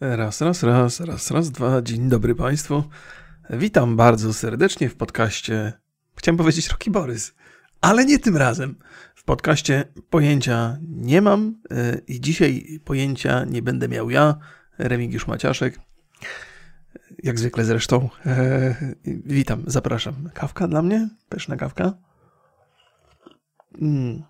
Raz, raz, raz, raz, raz, dwa. Dzień dobry Państwu. Witam bardzo serdecznie w podcaście. Chciałem powiedzieć Roki Borys, ale nie tym razem. W podcaście pojęcia nie mam yy, i dzisiaj pojęcia nie będę miał ja, Remigiusz Maciaszek. Jak zwykle zresztą. Yy, witam, zapraszam. Kawka dla mnie? Pyszna kawka? Mm.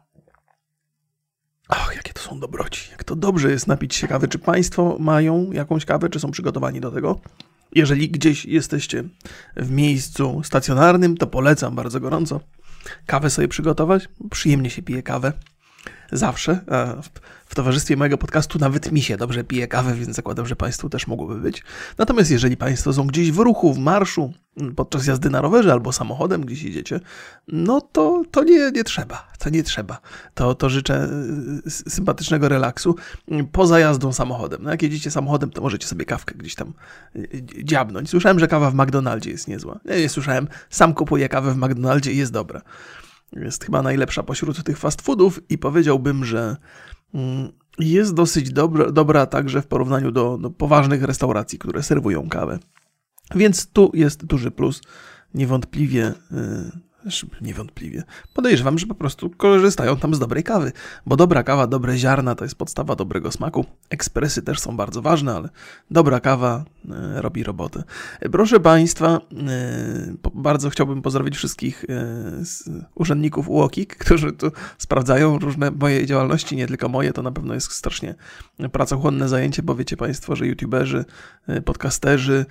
Jakie to są dobroci. Jak to dobrze jest napić się kawy. Czy Państwo mają jakąś kawę, czy są przygotowani do tego? Jeżeli gdzieś jesteście w miejscu stacjonarnym, to polecam bardzo gorąco kawę sobie przygotować. Przyjemnie się pije kawę. Zawsze. A w towarzystwie mojego podcastu nawet mi się dobrze pije kawę, więc zakładam, że Państwu też mogłoby być. Natomiast jeżeli Państwo są gdzieś w ruchu, w marszu, podczas jazdy na rowerze albo samochodem gdzieś jedziecie, no to, to nie, nie trzeba. To nie trzeba. To, to życzę y, sympatycznego relaksu poza jazdą samochodem. No jak jedziecie samochodem, to możecie sobie kawkę gdzieś tam y, dziabnąć. Słyszałem, że kawa w McDonaldzie jest niezła. Ja nie słyszałem. Sam kupuję kawę w McDonaldzie i jest dobra. Jest chyba najlepsza pośród tych fast foodów i powiedziałbym, że mm, jest dosyć dobra, dobra także w porównaniu do, do poważnych restauracji, które serwują kawę. Więc tu jest duży plus. Niewątpliwie y, Niewątpliwie. Podejrzewam, że po prostu korzystają tam z dobrej kawy, bo dobra kawa, dobre ziarna to jest podstawa dobrego smaku. Ekspresy też są bardzo ważne, ale dobra kawa e, robi robotę. Proszę Państwa, e, bardzo chciałbym pozdrowić wszystkich e, urzędników UOKiK, którzy tu sprawdzają różne moje działalności, nie tylko moje, to na pewno jest strasznie pracochłonne zajęcie, bo wiecie Państwo, że youtuberzy, podcasterzy,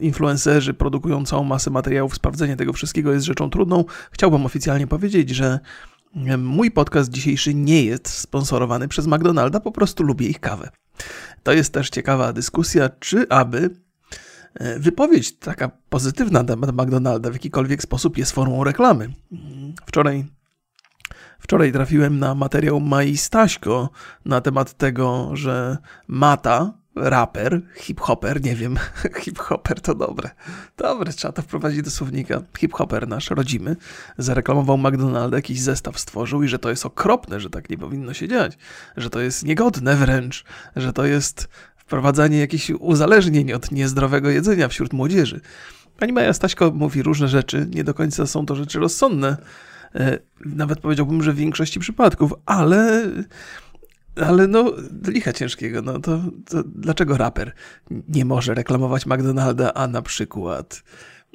influencerzy produkują całą masę materiałów, sprawdzenie tego wszystkiego jest rzeczą trudną, chciałbym oficjalnie powiedzieć, że mój podcast dzisiejszy nie jest sponsorowany przez McDonalda, po prostu lubię ich kawę. To jest też ciekawa dyskusja, czy aby e, wypowiedź taka pozytywna na temat McDonalda w jakikolwiek sposób jest formą reklamy. Wczoraj Wczoraj trafiłem na materiał Mai Staśko na temat tego, że Mata, raper, hip-hopper, nie wiem, hip-hopper to dobre. Dobre, trzeba to wprowadzić do słownika. Hip-hopper nasz rodzimy zareklamował McDonalda, jakiś zestaw stworzył i że to jest okropne, że tak nie powinno się dziać, że to jest niegodne wręcz, że to jest wprowadzanie jakichś uzależnień od niezdrowego jedzenia wśród młodzieży. Pani Maja Staśko mówi różne rzeczy, nie do końca są to rzeczy rozsądne, e, nawet powiedziałbym, że w większości przypadków, ale ale no, licha ciężkiego, no to, to, dlaczego raper nie może reklamować McDonalda, a na przykład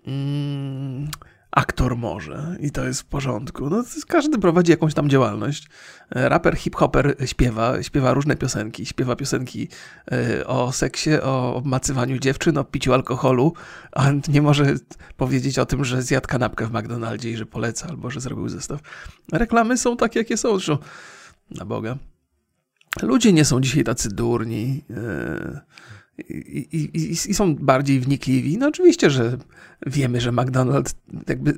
mm, aktor może i to jest w porządku. No, każdy prowadzi jakąś tam działalność. Raper, hip-hopper śpiewa, śpiewa różne piosenki. Śpiewa piosenki e, o seksie, o obmacywaniu dziewczyn, o piciu alkoholu, a nie może powiedzieć o tym, że zjadł kanapkę w McDonaldzie i że poleca, albo że zrobił zestaw. Reklamy są takie, jakie są. Zresztą, na Boga. Ludzie nie są dzisiaj tacy durni e, i, i, i, i, są bardziej wnikliwi. No oczywiście, że wiemy, że McDonald's, jakby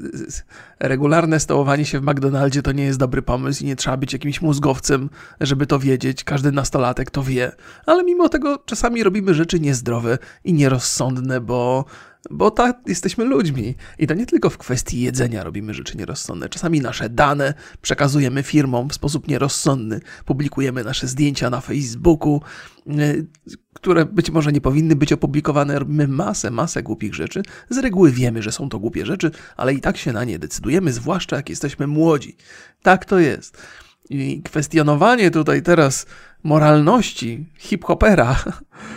regularne stołowanie się w McDonaldzie to nie jest dobry pomysł i nie trzeba być jakimś mózgowcem, żeby to wiedzieć. Każdy nastolatek to wie. Ale mimo tego czasami robimy rzeczy niezdrowe i nierozsądne, bo bo tak jesteśmy ludźmi. I to nie tylko w kwestii jedzenia robimy rzeczy nierozsądne. Czasami nasze dane przekazujemy firmom w sposób nierozsądny. Publikujemy nasze zdjęcia na Facebooku, y, które być może nie powinny być opublikowane. Robimy masę, masę głupich rzeczy. Z reguły wiemy, że są to głupie rzeczy, ale i tak się na nie decydujemy, zwłaszcza jak jesteśmy młodzi. Tak to jest. I kwestionowanie tutaj teraz moralności hip-hopera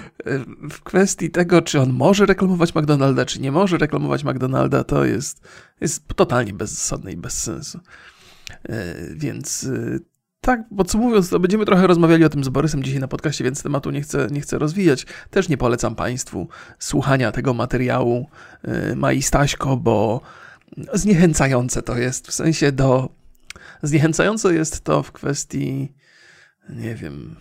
w kwestii tego, czy on może reklamować McDonalda, czy nie może reklamować McDonalda, to jest, jest totalnie bezzasadne i bez sensu. E, więc e, tak, podsumowując, to będziemy trochę rozmawiali o tym z Borysem dzisiaj na podcaście, więc tematu nie chcę, nie chcę rozwijać. Też nie polecam Państwu słuchania tego materiału e, Mai Staśko, bo zniechęcające to jest, w sensie do... Zniechęcające jest to w kwestii, nie wiem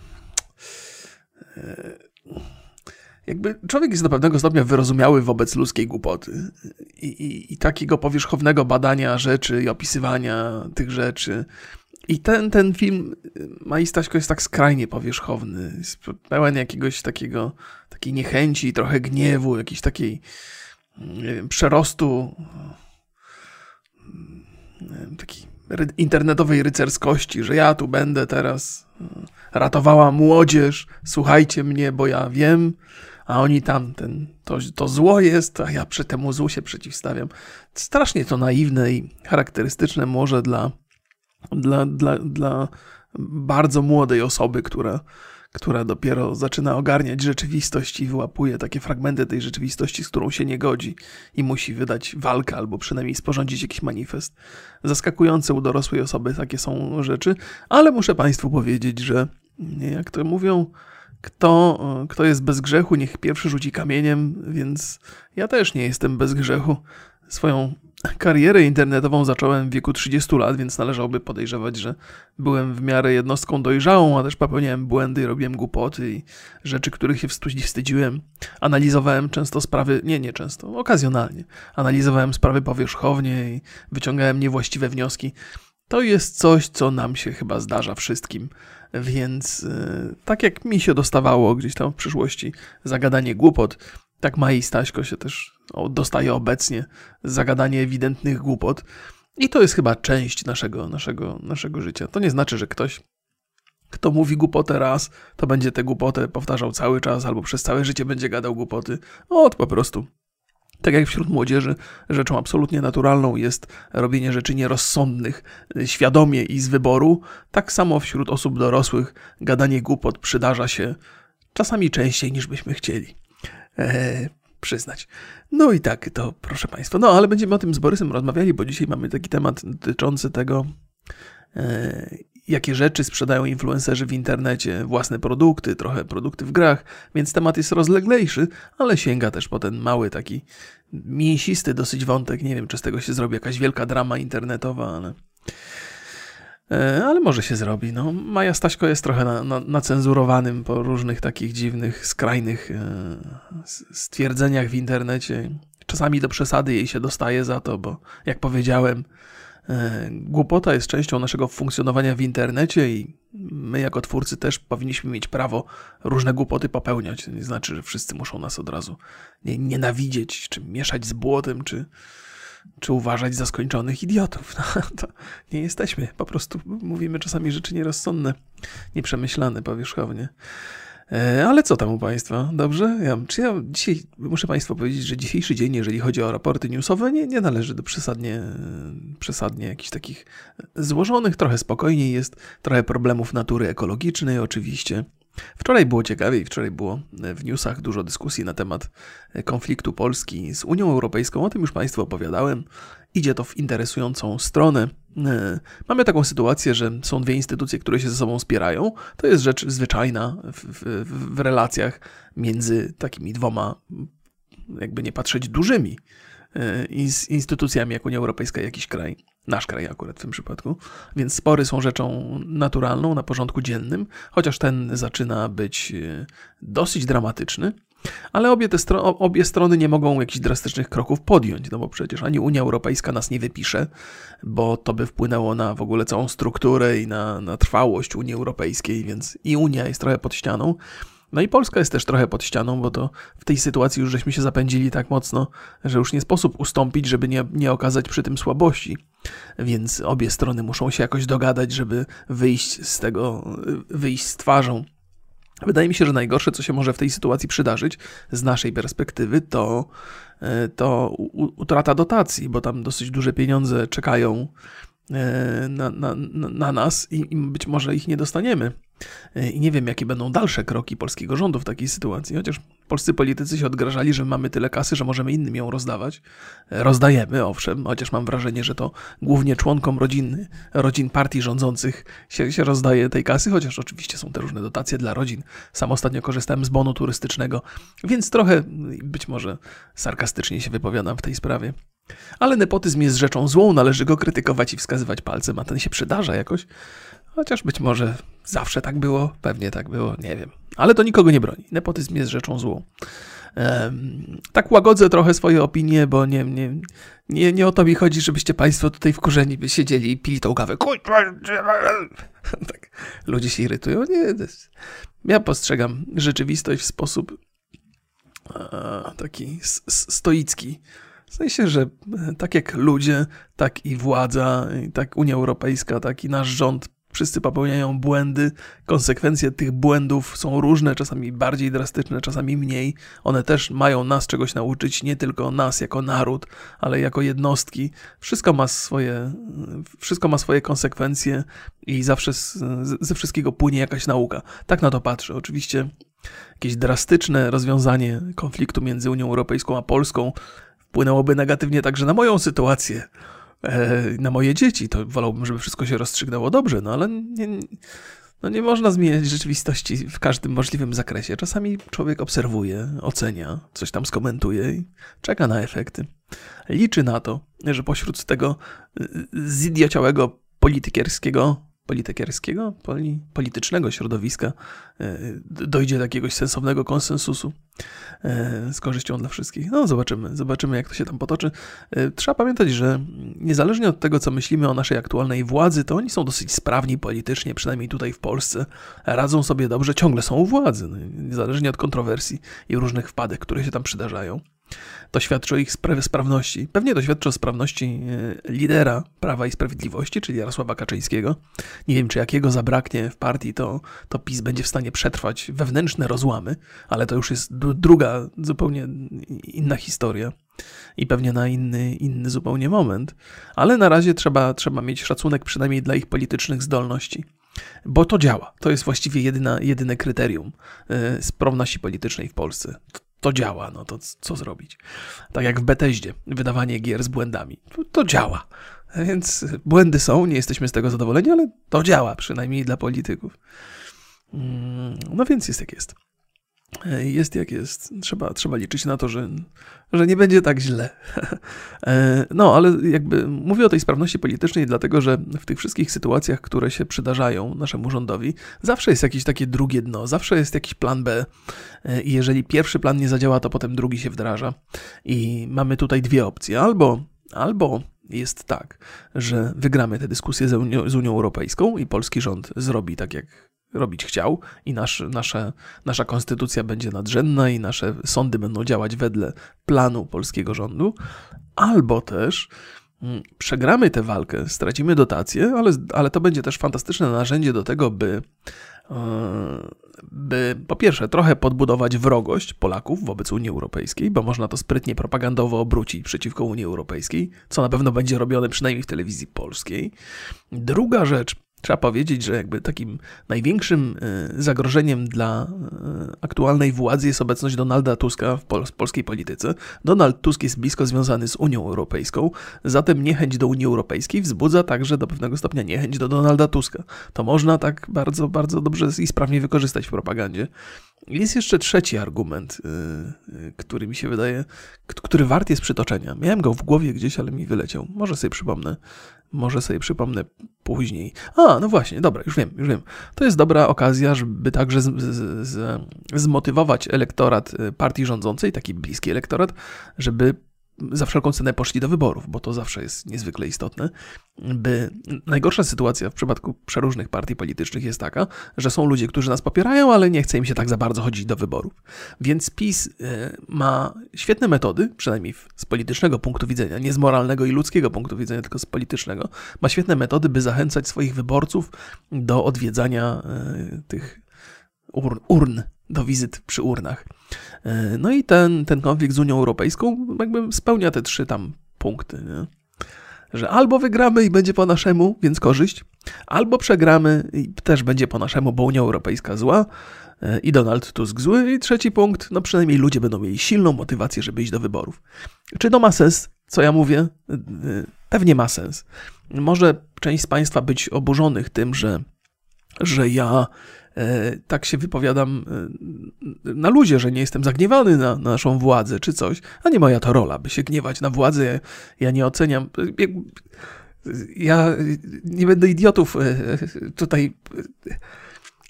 jakby człowiek jest do pewnego stopnia wyrozumiały wobec ludzkiej głupoty I, i, i, takiego powierzchownego badania rzeczy i opisywania tych rzeczy. I ten, ten film Maistaśko jest tak skrajnie powierzchowny, jest pełen jakiegoś takiego, takiej niechęci, trochę gniewu, jakiejś takiej nie wiem, przerostu, wiem, taki internetowej rycerskości, że ja tu będę teraz ratowała młodzież, słuchajcie mnie, bo ja wiem, a oni tam, ten, to, to zło jest, a ja przy temu złu się przeciwstawiam. Strasznie to naiwne i charakterystyczne może dla, dla, dla, dla bardzo młodej osoby, która, która dopiero zaczyna ogarniać rzeczywistość i wyłapuje takie fragmenty tej rzeczywistości, z którą się nie godzi i musi wydać walkę albo przynajmniej sporządzić jakiś manifest. Zaskakujące u dorosłej osoby takie są rzeczy, ale muszę Państwu powiedzieć, że jak to mówią, kto, kto jest bez grzechu, niech pierwszy rzuci kamieniem, więc ja też nie jestem bez grzechu. Swoją karierę internetową zacząłem w wieku 30 lat, więc należałoby podejrzewać, że byłem w miarę jednostką dojrzałą, a też popełniałem błędy, robiłem głupoty i rzeczy, których się wstydziłem. Analizowałem często sprawy, nie, nie często, okazjonalnie. Analizowałem sprawy powierzchownie i wyciągałem niewłaściwe wnioski. To jest coś, co nam się chyba zdarza wszystkim. Więc e, tak jak mi się dostawało gdzieś tam w przyszłości zagadanie głupot, tak Mai Staśko się też dostaje obecnie zagadanie ewidentnych głupot. I to jest chyba część naszego, naszego, naszego życia. To nie znaczy, że ktoś, kto mówi głupotę raz, to będzie tę głupotę powtarzał cały czas albo przez całe życie będzie gadał głupoty. O, to po prostu tak jak wśród młodzieży rzeczą absolutnie naturalną jest robienie rzeczy nierozsądnych świadomie i z wyboru, tak samo wśród osób dorosłych gadanie głupot przydarza się czasami częściej niż byśmy chcieli. Eee, przyznać. No i tak, to proszę Państwa. No ale będziemy o tym z Borysem rozmawiali, bo dzisiaj mamy taki temat dotyczący tego, e, jakie rzeczy sprzedają influencerzy w internecie, własne produkty, trochę produkty w grach, więc temat jest rozleglejszy, ale sięga też po ten mały taki mięsisty dosyć wątek. Nie wiem, czy z tego się zrobi jakaś wielka drama internetowa, ale... E, ale może się zrobi. No, Maja Staśko jest trochę na, na, nacenzurowanym po różnych takich dziwnych, skrajnych e, stwierdzeniach w internecie. Czasami do przesady jej się dostaje za to, bo jak powiedziałem, E, głupota jest częścią naszego funkcjonowania w internecie i my jako twórcy też powinniśmy mieć prawo różne głupoty popełniać. To nie znaczy, że wszyscy muszą nas od razu nienawidzieć, czy mieszać z błotem, czy, czy uważać za skończonych idiotów. No, to nie jesteśmy. Po prostu mówimy czasami rzeczy nierozsądne, nieprzemyślane powierzchownie. E, ale co tam u Państwa? Dobrze? Ja, czy ja dzisiaj muszę Państwu powiedzieć, że dzisiejszy dzień, jeżeli chodzi o raporty newsowe, nie, nie należy do przesadnie, przesadnie jakichś takich złożonych, trochę spokojniej jest, trochę problemów natury ekologicznej oczywiście. Wczoraj było ciekawiej, wczoraj było w newsach dużo dyskusji na temat konfliktu Polski z Unią Europejską. O tym już Państwu opowiadałem. Idzie to w interesującą stronę. E, mamy taką sytuację, że są dwie instytucje, które się ze sobą spierają. To jest rzecz zwyczajna w, w, w relacjach między takimi dwoma, jakby nie patrzeć, dużymi e, instytucjami, jak Unia Europejska i jakiś kraj. Nasz kraj akurat w tym przypadku. Więc spory są rzeczą naturalną na porządku dziennym, chociaż ten zaczyna być e, dosyć dramatyczny. Ale obie, te obie strony nie mogą jakichś drastycznych kroków podjąć, no bo przecież ani Unia Europejska nas nie wypisze, bo to by wpłynęło na w ogóle całą strukturę i na, na trwałość Unii Europejskiej, więc i Unia jest trochę pod ścianą. No i Polska jest też trochę pod ścianą, bo to w tej sytuacji już żeśmy się zapędzili tak mocno, że już nie sposób ustąpić, żeby nie, nie okazać przy tym słabości. Więc obie strony muszą się jakoś dogadać, żeby wyjść z tego, wyjść z twarzą. Wydaje mi się, że najgorsze, co się może w tej sytuacji przydarzyć z naszej perspektywy, to, e, to utrata dotacji, bo tam dosyć duże pieniądze czekają e, na, na, na nas i, i być może ich nie dostaniemy. E, I nie wiem, jakie będą dalsze kroki polskiego rządu w takiej sytuacji, chociaż polscy politycy się odgrażali, że mamy tyle kasy, że możemy innym ją rozdawać. E, rozdajemy, owszem, chociaż mam wrażenie, że to głównie członkom rodzin, rodzin partii rządzących się, się rozdaje tej kasy, chociaż oczywiście są te różne dotacje dla rodzin. Sam ostatnio korzystałem z bonu turystycznego, więc trochę być może sarkastycznie się wypowiadam w tej sprawie. Ale nepotyzm jest rzeczą złą, należy go krytykować i wskazywać palcem, a ten się przydarza jakoś. Chociaż być może zawsze tak było, pewnie tak było, nie wiem. Ale to nikogo nie broni. Nepotyzm jest rzeczą złą. Um, tak łagodzę trochę swoje opinie, bo nie, nie, nie, nie o to mi chodzi, żebyście Państwo tutaj wkurzeni by siedzieli i pili tą kawę. tak, ludzie się irytują. Nie. Ja postrzegam rzeczywistość w sposób e, taki stoicki W sensie, że tak jak ludzie, tak i władza, tak Unia Europejska, tak i nasz rząd Wszyscy popełniają błędy, konsekwencje tych błędów są różne, czasami bardziej drastyczne, czasami mniej. One też mają nas czegoś nauczyć, nie tylko nas jako naród, ale jako jednostki. Wszystko ma swoje, wszystko ma swoje konsekwencje i zawsze z, ze wszystkiego płynie jakaś nauka. Tak na to patrzę. Oczywiście jakieś drastyczne rozwiązanie konfliktu między Unią Europejską a Polską wpłynęłoby negatywnie także na moją sytuację na moje dzieci, to wolałbym, żeby wszystko się rozstrzygnęło dobrze, no ale nie, no nie można zmieniać rzeczywistości w każdym możliwym zakresie. Czasami człowiek obserwuje, ocenia, coś tam skomentuje i czeka na efekty. Liczy na to, że pośród tego zidiociałego politykierskiego politykierskiego, poli, politycznego środowiska e, dojdzie do jakiegoś sensownego konsensusu e, z korzyścią dla wszystkich. No, zobaczymy, zobaczymy, jak to się tam potoczy. E, trzeba pamiętać, że niezależnie od tego, co myślimy o naszej aktualnej władzy, to oni są dosyć sprawni politycznie, przynajmniej tutaj w Polsce. Radzą sobie dobrze, ciągle są u władzy, no, niezależnie od kontrowersji i różnych wpadek, które się tam przydarzają. To świadczy o ich sprawności. Pewnie to świadczy o sprawności e, lidera Prawa i Sprawiedliwości, czyli Jarosława Kaczyńskiego. Nie wiem, czy jakiego zabraknie w partii, to, to PiS będzie w stanie przetrwać wewnętrzne rozłamy, ale to już jest druga, zupełnie inna historia i pewnie na inny, inny zupełnie moment. Ale na razie trzeba, trzeba mieć szacunek przynajmniej dla ich politycznych zdolności. Bo to działa. To jest właściwie jedyna, jedyne kryterium e, sprawności politycznej w Polsce to działa, no to co zrobić? Tak jak w Beteździe, wydawanie gier z błędami. To, to, działa. Więc błędy są, nie jesteśmy z tego zadowoleni, ale to działa, przynajmniej dla polityków. Mm, no więc jest jak jest. Jest jak jest. Trzeba, trzeba liczyć na to, że, że nie będzie tak źle. E, no, ale jakby mówię o tej sprawności politycznej, dlatego że w tych wszystkich sytuacjach, które się przydarzają naszemu rządowi, zawsze jest jakieś takie drugie dno, zawsze jest jakiś plan B. E, I jeżeli pierwszy plan nie zadziała, to potem drugi się wdraża. I mamy tutaj dwie opcje. Albo, albo jest tak, że wygramy tę dyskusję z Unią, z Unią Europejską i polski rząd zrobi tak, jak robić chciał i nasz, nasze, nasza konstytucja będzie nadrzędna i nasze sądy będą działać wedle planu polskiego rządu, albo też mm, przegramy tę walkę, stracimy dotacje, ale, ale to będzie też fantastyczne narzędzie do tego, by, e, by po pierwsze trochę podbudować wrogość Polaków wobec Unii Europejskiej, bo można to sprytnie propagandowo obrócić przeciwko Unii Europejskiej, co na pewno będzie robione przynajmniej w telewizji polskiej. Druga rzecz, Trzeba powiedzieć, że jakby takim największym e, zagrożeniem dla e, aktualnej władzy jest obecność Donalda Tuska w pol polskiej polityce. Donald Tusk jest blisko związany z Unią Europejską, zatem niechęć do Unii Europejskiej wzbudza także do pewnego stopnia niechęć do Donalda Tuska. To można tak bardzo, bardzo dobrze i sprawnie wykorzystać w propagandzie. Jest jeszcze trzeci argument, e, który mi się wydaje, który wart jest przytoczenia. Miałem go w głowie gdzieś, ale mi wyleciał. Może sobie przypomnę. Może sobie przypomnę później. A, no właśnie, dobra, już wiem, już wiem. To jest dobra okazja, żeby także z, z, z, zmotywować elektorat y, partii rządzącej, taki bliski elektorat, żeby za wszelką cenę poszli do wyborów, bo to zawsze jest niezwykle istotne, by najgorsza sytuacja w przypadku przeróżnych partii politycznych jest taka, że są ludzie, którzy nas popierają, ale nie chce im się tak za bardzo chodzić do wyborów. Więc PiS e, ma świetne metody, przynajmniej z politycznego punktu widzenia, nie z moralnego i ludzkiego punktu widzenia, tylko z politycznego, ma świetne metody, by zachęcać swoich wyborców do odwiedzania e, tych urn, urn do wizyt przy urnach. E, no i ten, ten konflikt z Unią Europejską jakby spełnia te trzy tam punkty. Nie? Że albo wygramy i będzie po naszemu, więc korzyść, albo przegramy i też będzie po naszemu, bo Unia Europejska zła e, i Donald Tusk zły. I trzeci punkt, no przynajmniej ludzie będą mieli silną motywację, żeby iść do wyborów. Czy to ma sens, co ja mówię? E, pewnie ma sens. Może część z Państwa być oburzonych tym, że, że ja tak się wypowiadam e, na luzie, że nie jestem zagniewany na, na naszą władzę czy coś, a nie moja to rola, by się gniewać na władzę. Ja nie oceniam. Ja nie będę idiotów e, tutaj.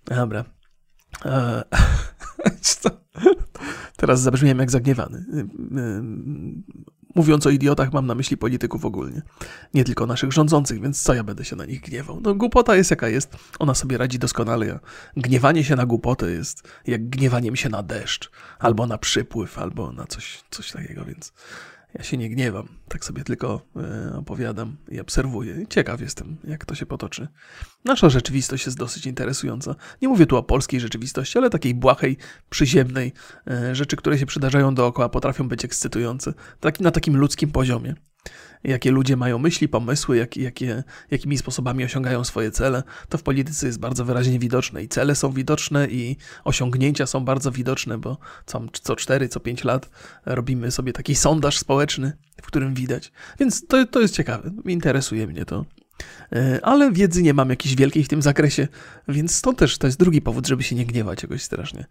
Dobra. Teraz zabrzmiałem jak zagniewany. Mówiąc o idiotach, mam na myśli polityków ogólnie. Nie tylko naszych rządzących, więc co ja będę się na nich gniewał? No głupota jest jaka jest. Ona sobie radzi doskonale. Gniewanie się na głupotę jest jak gniewaniem się na deszcz, albo na przypływ, albo na coś, coś takiego, więc Ja się nie gniewam, tak sobie tylko e, opowiadam i obserwuję. Ciekaw jestem, jak to się potoczy. Nasza rzeczywistość jest dosyć interesująca. Nie mówię tu o polskiej rzeczywistości, ale takiej błahej, przyziemnej. E, rzeczy, które się przydarzają dookoła, potrafią być ekscytujące. Taki, na takim ludzkim poziomie jakie ludzie mają myśli, pomysły, jak, jakie, jakimi sposobami osiągają swoje cele, to w polityce jest bardzo wyraźnie widoczne. I cele są widoczne, i osiągnięcia są bardzo widoczne, bo co, co 4, co 5 lat robimy sobie taki sondaż społeczny, w którym widać. Więc to, to jest ciekawe, interesuje mnie to. E, ale wiedzy nie mam jakiejś wielkiej w tym zakresie, więc to też to jest drugi powód, żeby się nie gniewać jakoś strasznie.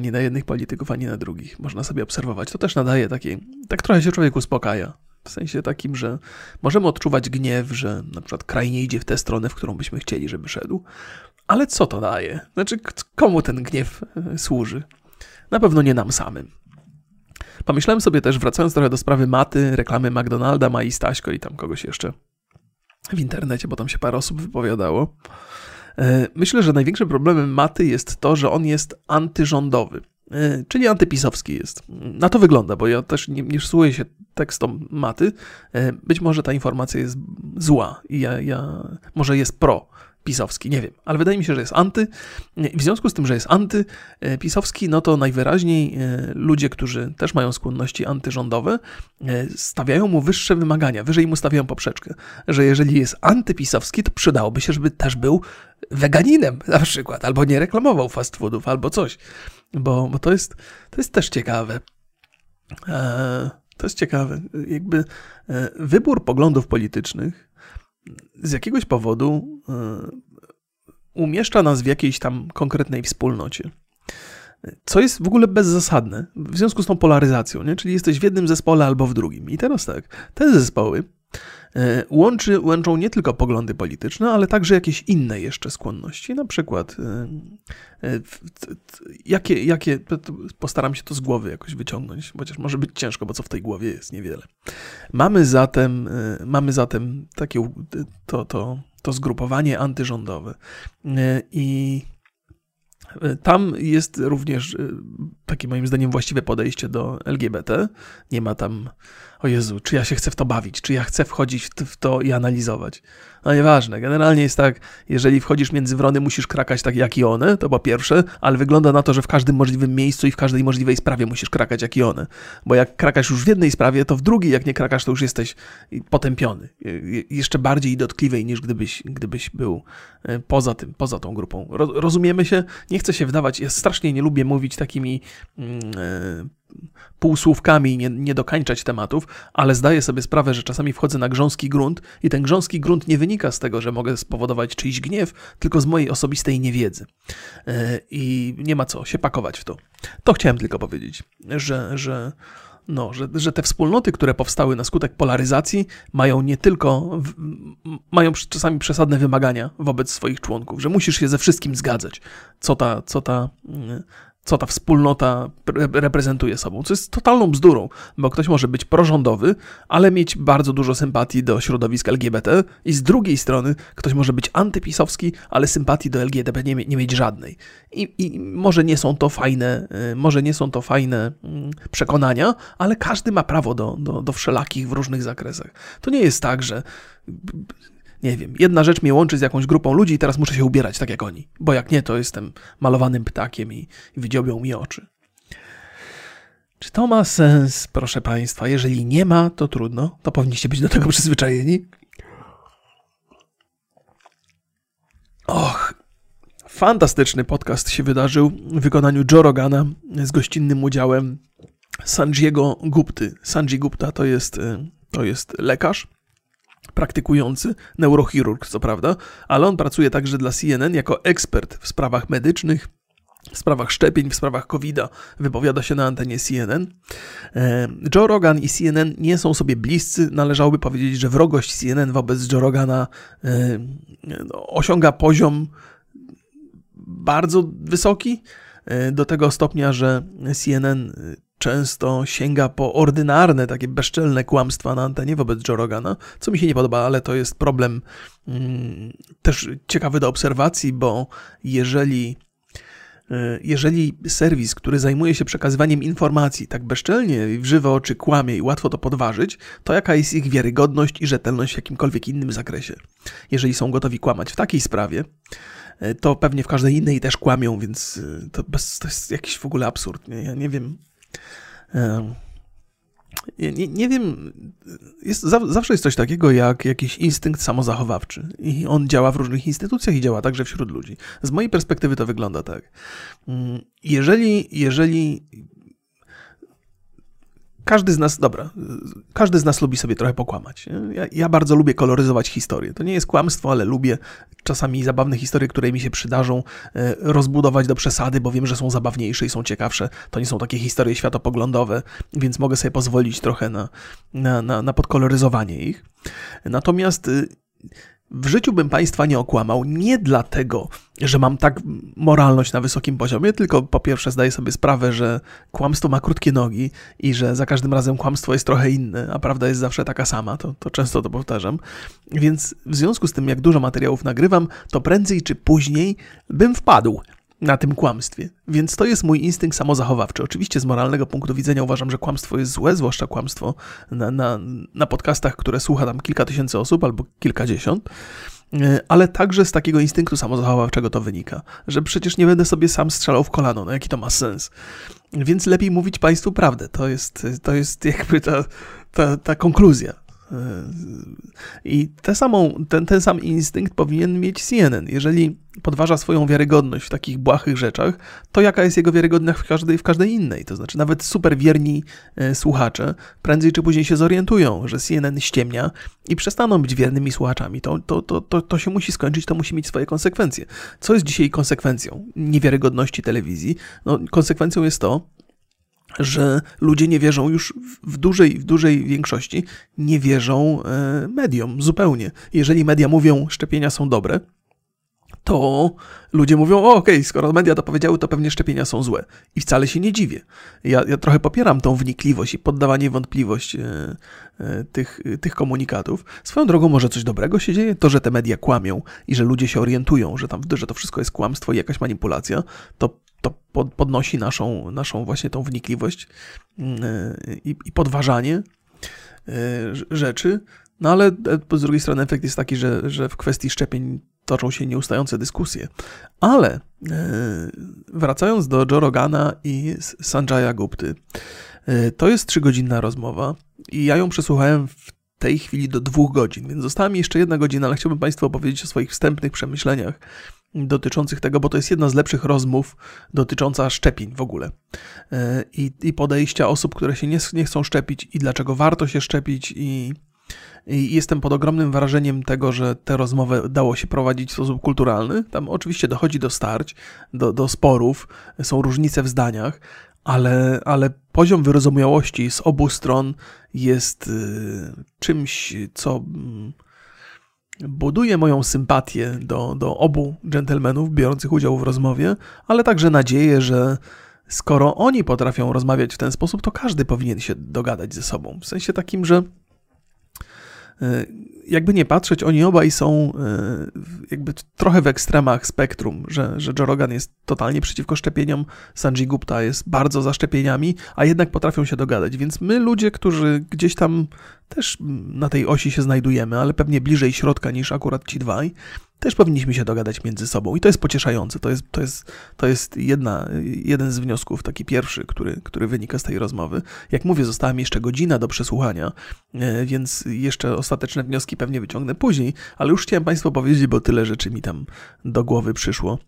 Nie na jednych polityków, ani na drugich. Można sobie obserwować. To też nadaje takiej, tak trochę się człowiek uspokaja. W sensie takim, że możemy odczuwać gniew, że na przykład kraj nie idzie w tę stronę, w którą byśmy chcieli, żeby szedł. Ale co to daje? Znaczy, komu ten gniew e, służy? Na pewno nie nam samym. Pomyślałem sobie też, wracając trochę do sprawy Maty, reklamy McDonalda, Mai Staśko i tam kogoś jeszcze w internecie, bo tam się parę osób wypowiadało. E, myślę, że największym problemem Maty jest to, że on jest antyrządowy. E, czyli antypisowski jest. Na to wygląda, bo ja też nie, nie się tekstom maty. E, być może ta informacja jest zła i ja, ja może jest pro pisowski, nie wiem, ale wydaje mi się, że jest anty. W związku z tym, że jest antypisowski, no to najwyraźniej e, ludzie, którzy też mają skłonności antyrządowe, stawiają mu wyższe wymagania, wyżej mu stawiają poprzeczkę, że jeżeli jest antypisowski, to przydałoby się, żeby też był weganinem na przykład, albo nie reklamował fast foodów, albo coś bo, bo to, jest, to jest też ciekawe. E, to jest ciekawe. Jakby e, wybór poglądów politycznych z jakiegoś powodu e, umieszcza nas w jakiejś tam konkretnej wspólnocie. Co jest w ogóle bezzasadne w związku z tą polaryzacją, nie? czyli jesteś w jednym zespole albo w drugim. I teraz tak, te zespoły łączy, łączą nie tylko poglądy polityczne, ale także jakieś inne jeszcze skłonności. Na przykład, e, e, jakie, jakie postaram się to z głowy jakoś wyciągnąć, chociaż może być ciężko, bo co w tej głowie jest niewiele. Mamy zatem, mamy zatem takie to, to, to zgrupowanie antyrządowe i tam jest również takie moim zdaniem właściwe podejście do LGBT. Nie ma tam o Jezu, czy ja się chcę w to bawić, czy ja chcę wchodzić w to i analizować. No nieważne, generalnie jest tak, jeżeli wchodzisz między wrony, musisz krakać tak jak i one, to po pierwsze, ale wygląda na to, że w każdym możliwym miejscu i w każdej możliwej sprawie musisz krakać jak i one. Bo jak krakasz już w jednej sprawie, to w drugiej, jak nie krakasz, to już jesteś potępiony. Jeszcze bardziej dotkliwej niż gdybyś, gdybyś był poza tym, poza tą grupą. Rozumiemy się? Nie chcę się wdawać, ja strasznie nie lubię mówić takimi mm, półsłówkami nie, nie dokańczać tematów, ale zdaję sobie sprawę, że czasami wchodzę na grząski grunt i ten grząski grunt nie wynika z tego, że mogę spowodować czyjś gniew, tylko z mojej osobistej niewiedzy. E, I nie ma co się pakować w to. To chciałem tylko powiedzieć, że, że no, że, że te wspólnoty, które powstały na skutek polaryzacji, mają nie tylko, w, mają czasami przesadne wymagania wobec swoich członków, że musisz się ze wszystkim zgadzać, co ta, co ta, co ta wspólnota reprezentuje sobą, co jest totalną bzdurą, bo ktoś może być prorządowy, ale mieć bardzo dużo sympatii do środowisk LGBT i z drugiej strony ktoś może być antypisowski, ale sympatii do LGBT nie, nie mieć żadnej. I, I, może nie są to fajne, y, może nie są to fajne mm, przekonania, ale każdy ma prawo do, do, do wszelakich w różnych zakresach. To nie jest tak, że nie wiem, jedna rzecz mnie łączy z jakąś grupą ludzi i teraz muszę się ubierać tak jak oni, bo jak nie, to jestem malowanym ptakiem i, i wydziobią mi oczy. Czy to ma sens, proszę Państwa? Jeżeli nie ma, to trudno, to powinniście być do tego przyzwyczajeni. Och, fantastyczny podcast się wydarzył w wykonaniu Joe Rogana z gościnnym udziałem Sanjiego Gupty. Sanji Gupta to jest, y, to jest lekarz, praktykujący, neurochirurg co prawda, ale on pracuje także dla CNN jako ekspert w sprawach medycznych, w sprawach szczepień, w sprawach COVID-a, wypowiada się na antenie CNN. E, Joe Rogan i CNN nie są sobie bliscy. Należałoby powiedzieć, że wrogość CNN wobec Joe Rogana e, no, osiąga poziom bardzo wysoki, e, do tego stopnia, że CNN często sięga po ordynarne, takie bezczelne kłamstwa na antenie wobec Joe Rogana, co mi się nie podoba, ale to jest problem mm, też ciekawy do obserwacji, bo jeżeli E, jeżeli serwis, który zajmuje się przekazywaniem informacji tak bezczelnie i w żywe oczy kłamie i łatwo to podważyć, to jaka jest ich wiarygodność i rzetelność w jakimkolwiek innym zakresie? Jeżeli są gotowi kłamać w takiej sprawie, e, to pewnie w każdej innej też kłamią, więc e, to, bez, to jest jakiś w ogóle absurd. Nie? Ja nie wiem. Nie, nie, wiem, jest, zawsze jest coś takiego jak jakiś instynkt samozachowawczy i on działa w różnych instytucjach i działa także wśród ludzi. Z mojej perspektywy to wygląda tak. Mm, jeżeli, jeżeli każdy z nas, dobra, każdy z nas lubi sobie trochę pokłamać. Ja, ja, bardzo lubię koloryzować historię. To nie jest kłamstwo, ale lubię czasami zabawne historie, które mi się przydarzą, e, rozbudować do przesady, bo wiem, że są zabawniejsze i są ciekawsze. To nie są takie historie światopoglądowe, więc mogę sobie pozwolić trochę na, na, na, na podkoloryzowanie ich. Natomiast y, w życiu bym Państwa nie okłamał, nie dlatego, że mam tak moralność na wysokim poziomie, tylko po pierwsze zdaję sobie sprawę, że kłamstwo ma krótkie nogi i że za każdym razem kłamstwo jest trochę inne, a prawda jest zawsze taka sama, to, to często to powtarzam. Więc w związku z tym, jak dużo materiałów nagrywam, to prędzej czy później bym wpadł na tym kłamstwie. Więc to jest mój instynkt samozachowawczy. Oczywiście z moralnego punktu widzenia uważam, że kłamstwo jest złe, zwłaszcza kłamstwo na, na, na podcastach, które słucha tam kilka tysięcy osób albo kilkadziesiąt. E, ale także z takiego instynktu samozachowawczego to wynika, że przecież nie będę sobie sam strzelał w kolano, no jaki to ma sens. Więc lepiej mówić Państwu prawdę. To jest, to jest jakby ta, ta, ta konkluzja. I tę samą, ten, ten sam instynkt powinien mieć CNN. Jeżeli podważa swoją wiarygodność w takich błahych rzeczach, to jaka jest jego wiarygodność w każdej, w każdej innej? To znaczy, nawet super wierni e, słuchacze prędzej czy później się zorientują, że CNN ściemnia i przestaną być wiernymi słuchaczami. To, to, to, to, to się musi skończyć, to musi mieć swoje konsekwencje. Co jest dzisiaj konsekwencją niewiarygodności telewizji? No, konsekwencją jest to, że ludzie nie wierzą już w dużej, w dużej większości, nie wierzą e, mediom zupełnie. Jeżeli media mówią, szczepienia są dobre, to ludzie mówią, o okej, okay, skoro media to powiedziały, to pewnie szczepienia są złe. I wcale się nie dziwię. Ja, ja trochę popieram tą wnikliwość i poddawanie wątpliwość e, e, tych, tych komunikatów. Swoją drogą może coś dobrego się dzieje, to, że te media kłamią i że ludzie się orientują, że, tam, że to wszystko jest kłamstwo i jakaś manipulacja, to to podnosi naszą, naszą właśnie tą wnikliwość mm, i, i podważanie e, rzeczy. No ale e, z drugiej strony efekt jest taki, że, że w kwestii szczepień toczą się nieustające dyskusje. Ale e, wracając do Joe Rogana i Sanjaya Gupty, to jest trzygodzinna rozmowa i ja ją przesłuchałem w tej chwili do dwóch godzin, więc została mi jeszcze jedna godzina, ale chciałbym Państwu opowiedzieć o swoich wstępnych przemyśleniach dotyczących tego, bo to jest jedna z lepszych rozmów dotycząca szczepień w ogóle. E, I, i podejścia osób, które się nie, nie chcą szczepić i dlaczego warto się szczepić i, i jestem pod ogromnym wrażeniem tego, że tę rozmowę dało się prowadzić w sposób kulturalny. Tam oczywiście dochodzi do starć, do, do sporów, są różnice w zdaniach, ale, ale poziom wyrozumiałości z obu stron jest y, czymś, co mm, buduje moją sympatię do, do obu dżentelmenów biorących udział w rozmowie, ale także nadzieję, że skoro oni potrafią rozmawiać w ten sposób, to każdy powinien się dogadać ze sobą. W sensie takim, że y, jakby nie patrzeć, oni obaj są e, jakby trochę w ekstremach spektrum, że, że Joe Rogan jest totalnie przeciwko szczepieniom, Sanjay Gupta jest bardzo za szczepieniami, a jednak potrafią się dogadać. Więc my, ludzie, którzy gdzieś tam też na tej osi się znajdujemy, ale pewnie bliżej środka niż akurat ci dwaj, też powinniśmy się dogadać między sobą i to jest pocieszające. To jest, to jest, to jest jedna, jeden z wniosków, taki pierwszy, który, który wynika z tej rozmowy. Jak mówię, została mi jeszcze godzina do przesłuchania, e, więc jeszcze ostateczne wnioski pewnie wyciągnę później, ale już chciałem Państwu powiedzieć, bo tyle rzeczy mi tam do głowy przyszło.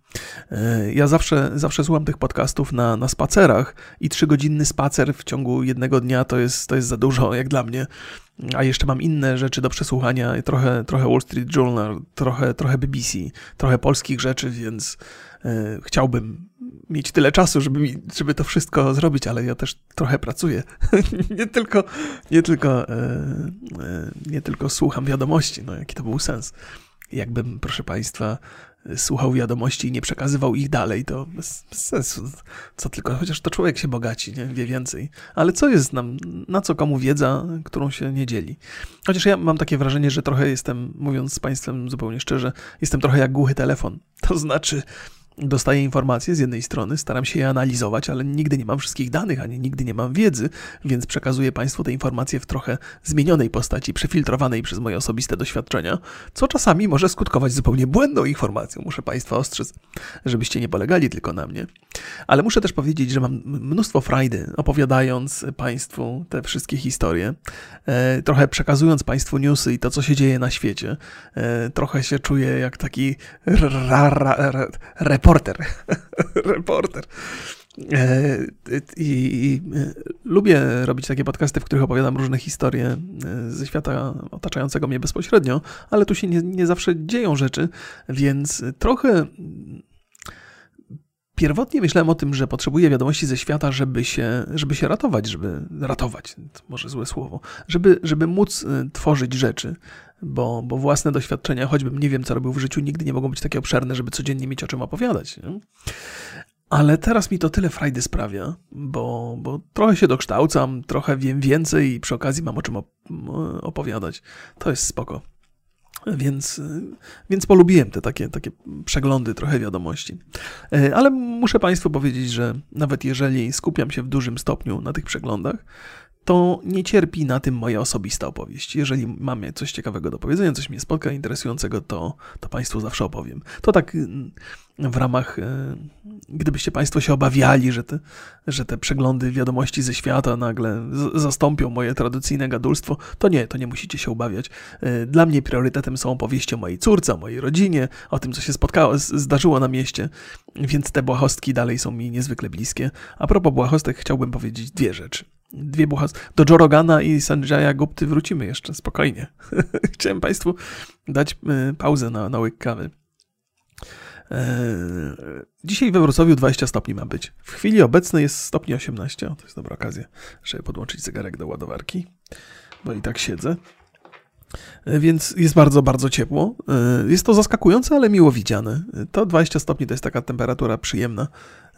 E, ja zawsze, zawsze słucham tych podcastów na, na spacerach i trzygodzinny spacer w ciągu jednego dnia to jest, to jest za dużo, jak dla mnie a jeszcze mam inne rzeczy do przesłuchania, trochę, trochę Wall Street Journal, trochę, trochę BBC, trochę polskich rzeczy, więc e, chciałbym mieć tyle czasu, żeby, mi, żeby to wszystko zrobić, ale ja też trochę pracuję. nie tylko, nie tylko, e, e, nie tylko słucham wiadomości, no jaki to był sens. Jakbym, proszę Państwa, słuchał wiadomości i nie przekazywał ich dalej, to bez, bez, sensu. Co tylko, chociaż to człowiek się bogaci, nie? wie więcej. Ale co jest nam, na co komu wiedza, którą się nie dzieli? Chociaż ja mam takie wrażenie, że trochę jestem, mówiąc z Państwem zupełnie szczerze, jestem trochę jak głuchy telefon. To znaczy, dostaję informacje z jednej strony, staram się je analizować, ale nigdy nie mam wszystkich danych, ani nigdy nie mam wiedzy, więc przekazuję Państwu te informacje w trochę zmienionej postaci, przefiltrowanej przez moje osobiste doświadczenia, co czasami może skutkować zupełnie błędną informacją. Muszę Państwa ostrzec, żebyście nie polegali tylko na mnie. Ale muszę też powiedzieć, że mam mnóstwo frajdy opowiadając Państwu te wszystkie historie, e, trochę przekazując Państwu newsy i to, co się dzieje na świecie. E, trochę się czuję jak taki reporter. reporter. E, I, lubię robić takie podcasty, w których opowiadam różne historie ze świata otaczającego mnie bezpośrednio, ale tu się nie, nie zawsze dzieją rzeczy, więc trochę Pierwotnie myślałem o tym, że potrzebuję wiadomości ze świata, żeby się, żeby się ratować, żeby ratować, to może złe słowo, żeby, żeby móc tworzyć rzeczy, bo, bo własne doświadczenia, choćbym nie wiem, co robił w życiu, nigdy nie mogą być takie obszerne, żeby codziennie mieć o czym opowiadać. Nie? Ale teraz mi to tyle frajdy sprawia, bo, bo trochę się dokształcam, trochę wiem więcej i przy okazji mam o czym opowiadać. To jest spoko. Więc, więc polubiłem te takie, takie przeglądy, trochę wiadomości. E, ale muszę Państwu powiedzieć, że nawet jeżeli skupiam się w dużym stopniu na tych przeglądach, to nie cierpi na tym moja osobista opowieść. Jeżeli mam coś ciekawego do powiedzenia, coś mnie spotka interesującego, to, to Państwu zawsze opowiem. To tak mm, w ramach, e, gdybyście Państwo się obawiali, że te, że te przeglądy wiadomości ze świata nagle zastąpią moje tradycyjne gadulstwo, to nie, to nie musicie się obawiać. E, dla mnie priorytetem są opowieści o mojej córce, o mojej rodzinie, o tym, co się spotkało, zdarzyło na mieście, więc te błahostki dalej są mi niezwykle bliskie. A propos błahostek chciałbym powiedzieć dwie rzeczy dwie buchactwa. Do Jorogana i Sanjaya Gupty wrócimy jeszcze, spokojnie. Chciałem Państwu dać y, pauzę na, na łyk kawy. E, dzisiaj we Wrocławiu 20 stopni ma być. W chwili obecnej jest stopni 18. to jest dobra okazja, żeby podłączyć zegarek do ładowarki, bo i tak siedzę. E, więc jest bardzo, bardzo ciepło. E, jest to zaskakujące, ale miło widziane. To 20 stopni to jest taka temperatura przyjemna,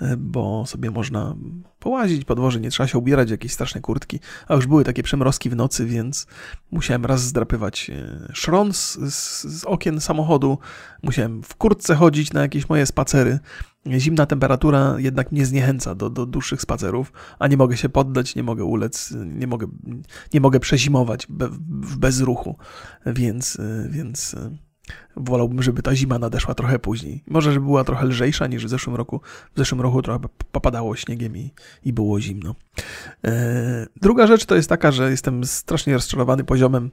e, bo sobie można połazić po nie trzeba się ubierać w jakieś straszne kurtki. A już były takie przemrozki w nocy, więc musiałem raz zdrapywać szron z, z, z okien samochodu, musiałem w kurtce chodzić na jakieś moje spacery zimna temperatura jednak mnie zniechęca do, do dłuższych spacerów, a nie mogę się poddać, nie mogę ulec, nie mogę, nie mogę przezimować w bezruchu, więc, więc wolałbym, żeby ta zima nadeszła trochę później. Może, żeby była trochę lżejsza niż w zeszłym roku. W zeszłym roku trochę popadało śniegiem i, i było zimno. E, druga rzecz to jest taka, że jestem strasznie rozczarowany poziomem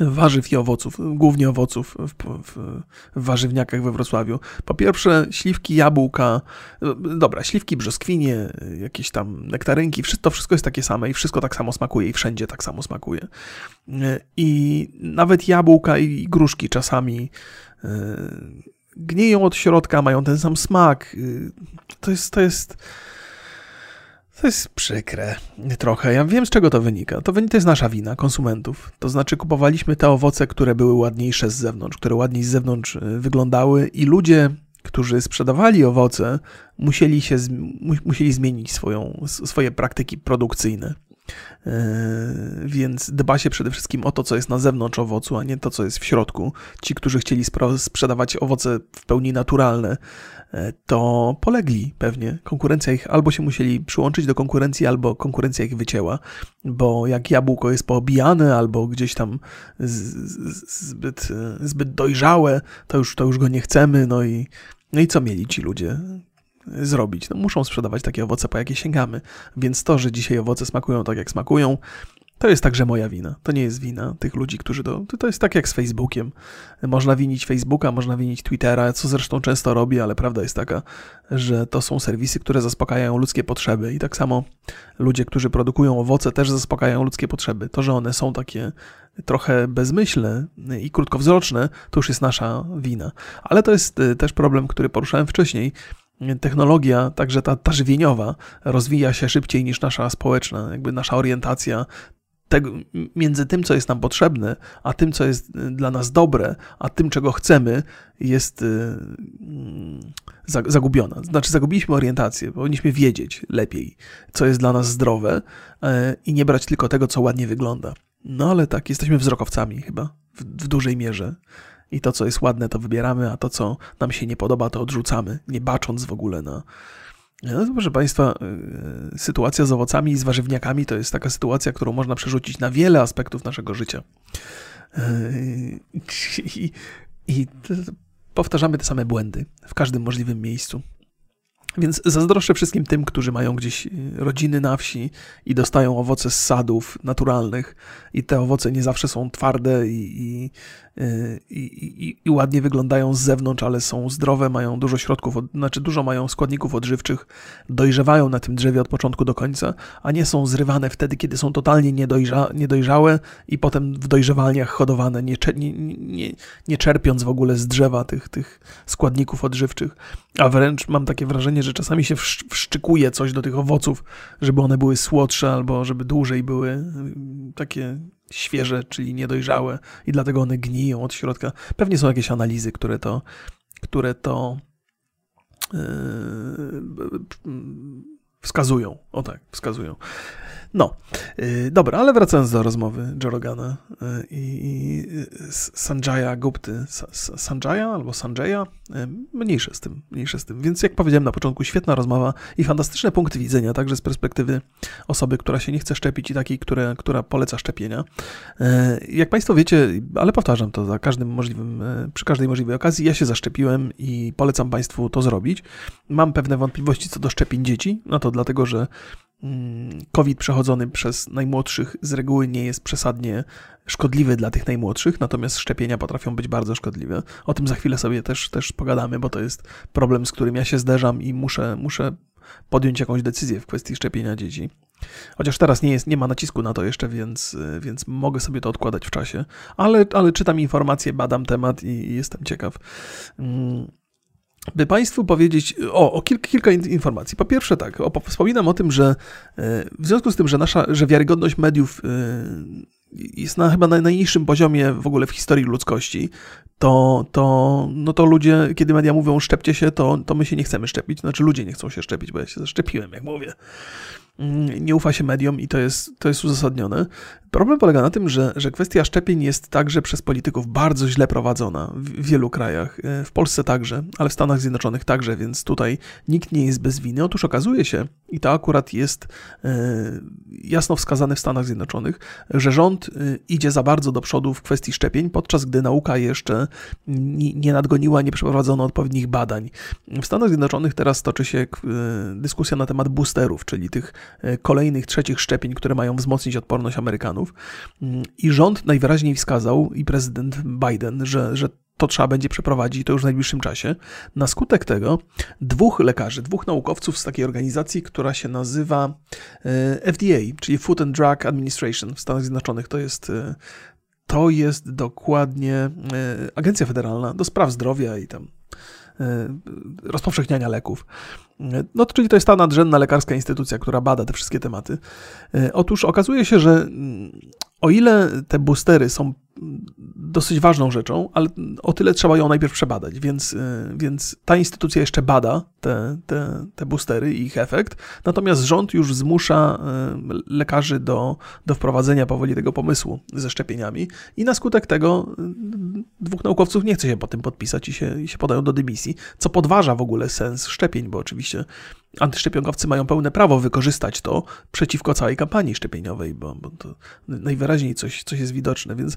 warzyw i owoców, głównie owoców w, w, w, warzywniakach we Wrocławiu. Po pierwsze śliwki, jabłka, dobra, śliwki, brzoskwinie, jakieś tam nektarynki, to wszystko jest takie same i wszystko tak samo smakuje i wszędzie tak samo smakuje. I nawet jabłka i gruszki czasami e, gnieją od środka, mają ten sam smak. To jest, to jest to jest przykre trochę. Ja wiem, z czego to wynika. To, to jest nasza wina, konsumentów. To znaczy, kupowaliśmy te owoce, które były ładniejsze z zewnątrz, które ładniej z zewnątrz y, wyglądały, i ludzie, którzy sprzedawali owoce, musieli, się, musieli zmienić swoją, swoje praktyki produkcyjne. Yy, więc dba się przede wszystkim o to, co jest na zewnątrz owocu, a nie to, co jest w środku. Ci, którzy chcieli sprzedawać owoce w pełni naturalne, to polegli pewnie. Konkurencja ich albo się musieli przyłączyć do konkurencji, albo konkurencja ich wycięła, bo jak jabłko jest poobijane, albo gdzieś tam zbyt, zbyt dojrzałe, to już, to już go nie chcemy. No i, no i co mieli ci ludzie? zrobić. No, muszą sprzedawać takie owoce, po jakie sięgamy. Więc to, że dzisiaj owoce smakują tak, jak smakują, to jest także moja wina. To nie jest wina tych ludzi, którzy to. To jest tak jak z Facebookiem. Można winić Facebooka, można winić Twittera, co zresztą często robię, ale prawda jest taka, że to są serwisy, które zaspokajają ludzkie potrzeby. I tak samo ludzie, którzy produkują owoce, też zaspokajają ludzkie potrzeby. To, że one są takie trochę bezmyślne i krótkowzroczne, to już jest nasza wina. Ale to jest y, też problem, który poruszałem wcześniej technologia, także ta, ta żywieniowa, rozwija się szybciej niż nasza społeczna, jakby nasza orientacja tego, między tym, co jest nam potrzebne, a tym, co jest y, dla nas dobre, a tym, czego chcemy, jest y, zagubiona. Znaczy, zagubiliśmy orientację, powinniśmy wiedzieć lepiej, co jest dla nas zdrowe e, i nie brać tylko tego, co ładnie wygląda. No ale tak, jesteśmy wzrokowcami chyba w, w dużej mierze I to, co jest ładne, to wybieramy, a to, co nam się nie podoba, to odrzucamy, nie bacząc w ogóle na. No, proszę Państwa, y, sytuacja z owocami i z warzywniakami to jest taka sytuacja, którą można przerzucić na wiele aspektów naszego życia. Y, I, i powtarzamy te same błędy w każdym możliwym miejscu. Więc zazdroszczę wszystkim tym, którzy mają gdzieś y, rodziny na wsi i dostają owoce z sadów naturalnych i te owoce nie zawsze są twarde i, i, y, i, i ładnie wyglądają z zewnątrz, ale są zdrowe, mają dużo środków, znaczy dużo mają składników odżywczych, dojrzewają na tym drzewie od początku do końca, a nie są zrywane wtedy, kiedy są totalnie niedojrza, niedojrzałe i potem w dojrzewalniach hodowane, nie, nie, nie, nie czerpiąc w ogóle z drzewa tych, tych składników odżywczych. A wręcz mam takie wrażenie, że czasami się wszczykuje coś do tych owoców, żeby one były słodsze albo żeby dłużej były mm, takie świeże, czyli niedojrzałe i dlatego one gniją od środka. Pewnie są jakieś analizy, które to, które to yy, wskazują. O tak, wskazują. No, yy, dobra, ale wracając do rozmowy Jorogana yy, i Sanjaya Gupty, Sanjaya albo Sanjaya, yy, mniejsze z tym, mniejsze z tym. Więc jak powiedziałem na początku, świetna rozmowa i fantastyczne punkty widzenia, także z perspektywy osoby, która się nie chce szczepić i takiej, które, która poleca szczepienia. Jak Państwo wiecie, ale powtarzam to za każdym możliwym, przy każdej możliwej okazji, ja się zaszczepiłem i polecam Państwu to zrobić. Mam pewne wątpliwości co do szczepień dzieci, no to dlatego, że COVID przechodzony przez najmłodszych z reguły nie jest przesadnie szkodliwy dla tych najmłodszych, natomiast szczepienia potrafią być bardzo szkodliwe. O tym za chwilę sobie też, też pogadamy, bo to jest problem, z którym ja się zderzam i muszę, muszę podjąć jakąś decyzję w kwestii szczepienia dzieci. Chociaż teraz nie, jest, nie ma nacisku na to jeszcze, więc, więc mogę sobie to odkładać w czasie, ale, ale czytam informacje, badam temat i, i jestem ciekaw. Mm, by Państwu powiedzieć o, o kilka, kilka, informacji. Po pierwsze, tak, o, wspominam o tym, że e, w związku z tym, że nasza, że wiarygodność mediów e, jest na chyba na najniższym poziomie w ogóle w historii ludzkości, to, to, no to ludzie, kiedy media mówią szczepcie się, to, to my się nie chcemy szczepić. Znaczy ludzie nie chcą się szczepić, bo ja się zaszczepiłem, jak mówię. Nie ufa się mediom i to jest, to jest uzasadnione. Problem polega na tym, że, że kwestia szczepień jest także przez polityków bardzo źle prowadzona w wielu krajach. E, w Polsce także, ale w Stanach Zjednoczonych także, więc tutaj nikt nie jest bez winy. Otóż okazuje się, i to akurat jest e, jasno wskazane w Stanach Zjednoczonych, że rząd e, idzie za bardzo do przodu w kwestii szczepień, podczas gdy nauka jeszcze nie nadgoniła, nie przeprowadzono odpowiednich badań. W Stanach Zjednoczonych teraz toczy się dyskusja na temat boosterów, czyli tych kolejnych trzecich szczepień, które mają wzmocnić odporność Amerykanów. I rząd najwyraźniej wskazał, i prezydent Biden, że, że to trzeba będzie przeprowadzić to już w najbliższym czasie. Na skutek tego dwóch lekarzy, dwóch naukowców z takiej organizacji, która się nazywa e, FDA, czyli Food and Drug Administration w Stanach Zjednoczonych. To jest, e, to jest dokładnie e, Agencja Federalna do Spraw Zdrowia i tam rozpowszechniania leków. No, czyli to jest ta nadrzędna lekarska instytucja, która bada te wszystkie tematy. Otóż okazuje się, że mm, o ile te boostery są dosyć ważną rzeczą, ale o tyle trzeba ją najpierw przebadać, więc, y, więc ta instytucja jeszcze bada te, te, te boostery i ich efekt, natomiast rząd już zmusza y, lekarzy do, do wprowadzenia powoli tego pomysłu ze szczepieniami. I na skutek tego y, dwóch naukowców nie chce się po tym podpisać i się, i się podają do dymisji, co podważa w ogóle sens szczepień, bo oczywiście antyszczepionkowcy mają pełne prawo wykorzystać to przeciwko całej kampanii szczepieniowej, bo, bo to najwyraźniej coś, coś jest widoczne, więc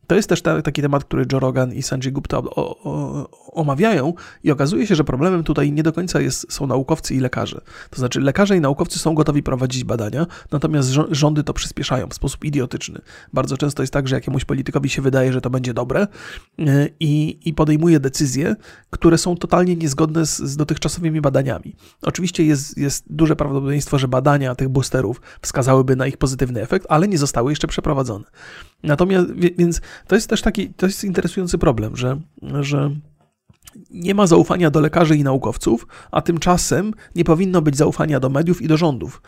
to jest też ta, taki temat, który Joe Rogan i Sanjay Gupta o, o, omawiają i okazuje się, że problemem tutaj nie do końca jest, są naukowcy i lekarze. To znaczy lekarze i naukowcy są gotowi prowadzić badania, natomiast rządy to przyspieszają w sposób idiotyczny. Bardzo często jest tak, że jakiemuś politykowi się wydaje, że to będzie dobre e, i, i podejmuje decyzje, które są totalnie niezgodne z, z dotychczasowymi badaniami. Oczywiście jest, jest duże prawdopodobieństwo, że badania tych boosterów wskazałyby na ich pozytywny efekt, ale nie zostały jeszcze przeprowadzone. Natomiast, więc to jest też taki, to jest interesujący problem, że, że nie ma zaufania do lekarzy i naukowców, a tymczasem nie powinno być zaufania do mediów i do rządów,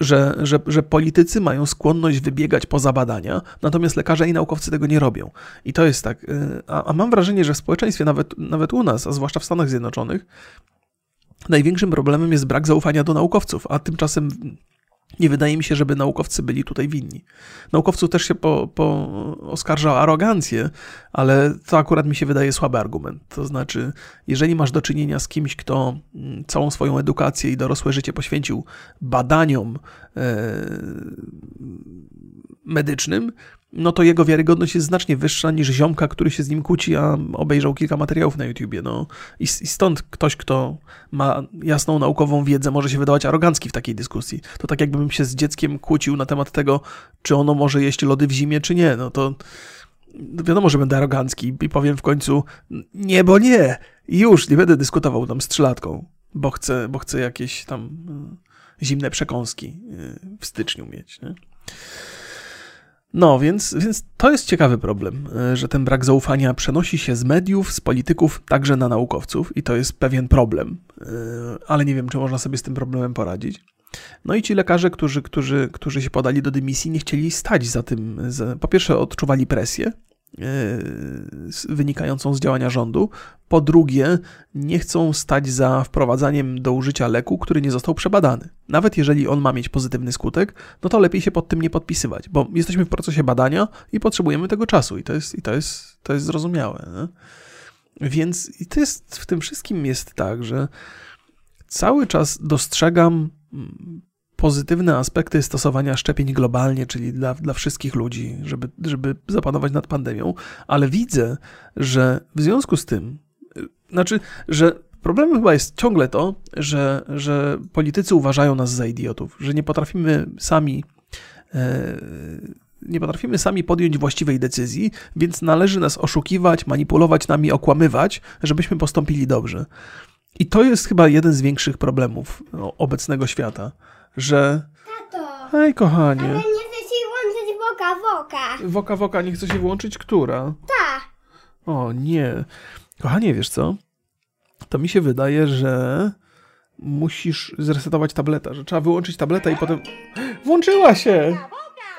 że, że, że politycy mają skłonność wybiegać poza badania, natomiast lekarze i naukowcy tego nie robią. I to jest tak. Y, a, a mam wrażenie, że w społeczeństwie, nawet, nawet u nas, a zwłaszcza w Stanach Zjednoczonych, największym problemem jest brak zaufania do naukowców, a tymczasem Nie wydaje mi się, żeby naukowcy byli tutaj winni. Naukowców też się po, po oskarża o arogancję, ale to akurat mi się wydaje słaby argument. To znaczy, jeżeli masz do czynienia z kimś, kto mm, całą swoją edukację i dorosłe życie poświęcił badaniom e, medycznym, no to jego wiarygodność jest znacznie wyższa niż ziomka, który się z nim kłóci, a obejrzał kilka materiałów na YouTubie. No. I, I stąd ktoś, kto ma jasną naukową wiedzę, może się wydawać arogancki w takiej dyskusji. To tak jakbym się z dzieckiem kłócił na temat tego, czy ono może jeść lody w zimie, czy nie. No to wiadomo, że będę arogancki i powiem w końcu nie, bo nie. I już nie będę dyskutował tam z trzylatką, bo chcę, bo chcę jakieś tam y, zimne przekąski y, w styczniu mieć. Nie? No, więc, więc to jest ciekawy problem, e, że ten brak zaufania przenosi się z mediów, z polityków, także na naukowców i to jest pewien problem, e, ale nie wiem, czy można sobie z tym problemem poradzić. No i ci lekarze, którzy, którzy, którzy się podali do dymisji, nie chcieli stać za tym. Po pierwsze, odczuwali presję, wynikającą z działania rządu. Po drugie, nie chcą stać za wprowadzaniem do użycia leku, który nie został przebadany. Nawet jeżeli on ma mieć pozytywny skutek, no to lepiej się pod tym nie podpisywać, bo jesteśmy w procesie badania i potrzebujemy tego czasu i to jest, i to jest, to jest zrozumiałe. Nie? Więc i to jest, w tym wszystkim jest tak, że cały czas dostrzegam pozytywne aspekty stosowania szczepień globalnie, czyli dla, dla wszystkich ludzi, żeby, żeby zapanować nad pandemią, ale widzę, że w związku z tym, znaczy, że problemem chyba jest ciągle to, że, że politycy uważają nas za idiotów, że nie potrafimy sami. E, nie potrafimy sami podjąć właściwej decyzji, więc należy nas oszukiwać, manipulować nami, okłamywać, żebyśmy postąpili dobrze. I to jest chyba jeden z większych problemów no, obecnego świata że... Tato! Hej, kochanie. Ale nie chcę się włączyć woka, woka. Woka, woka, nie chce się włączyć która? Ta. O, nie. Kochanie, wiesz co? To mi się wydaje, że musisz zresetować tableta, że trzeba wyłączyć tableta i potem... Włączyła się!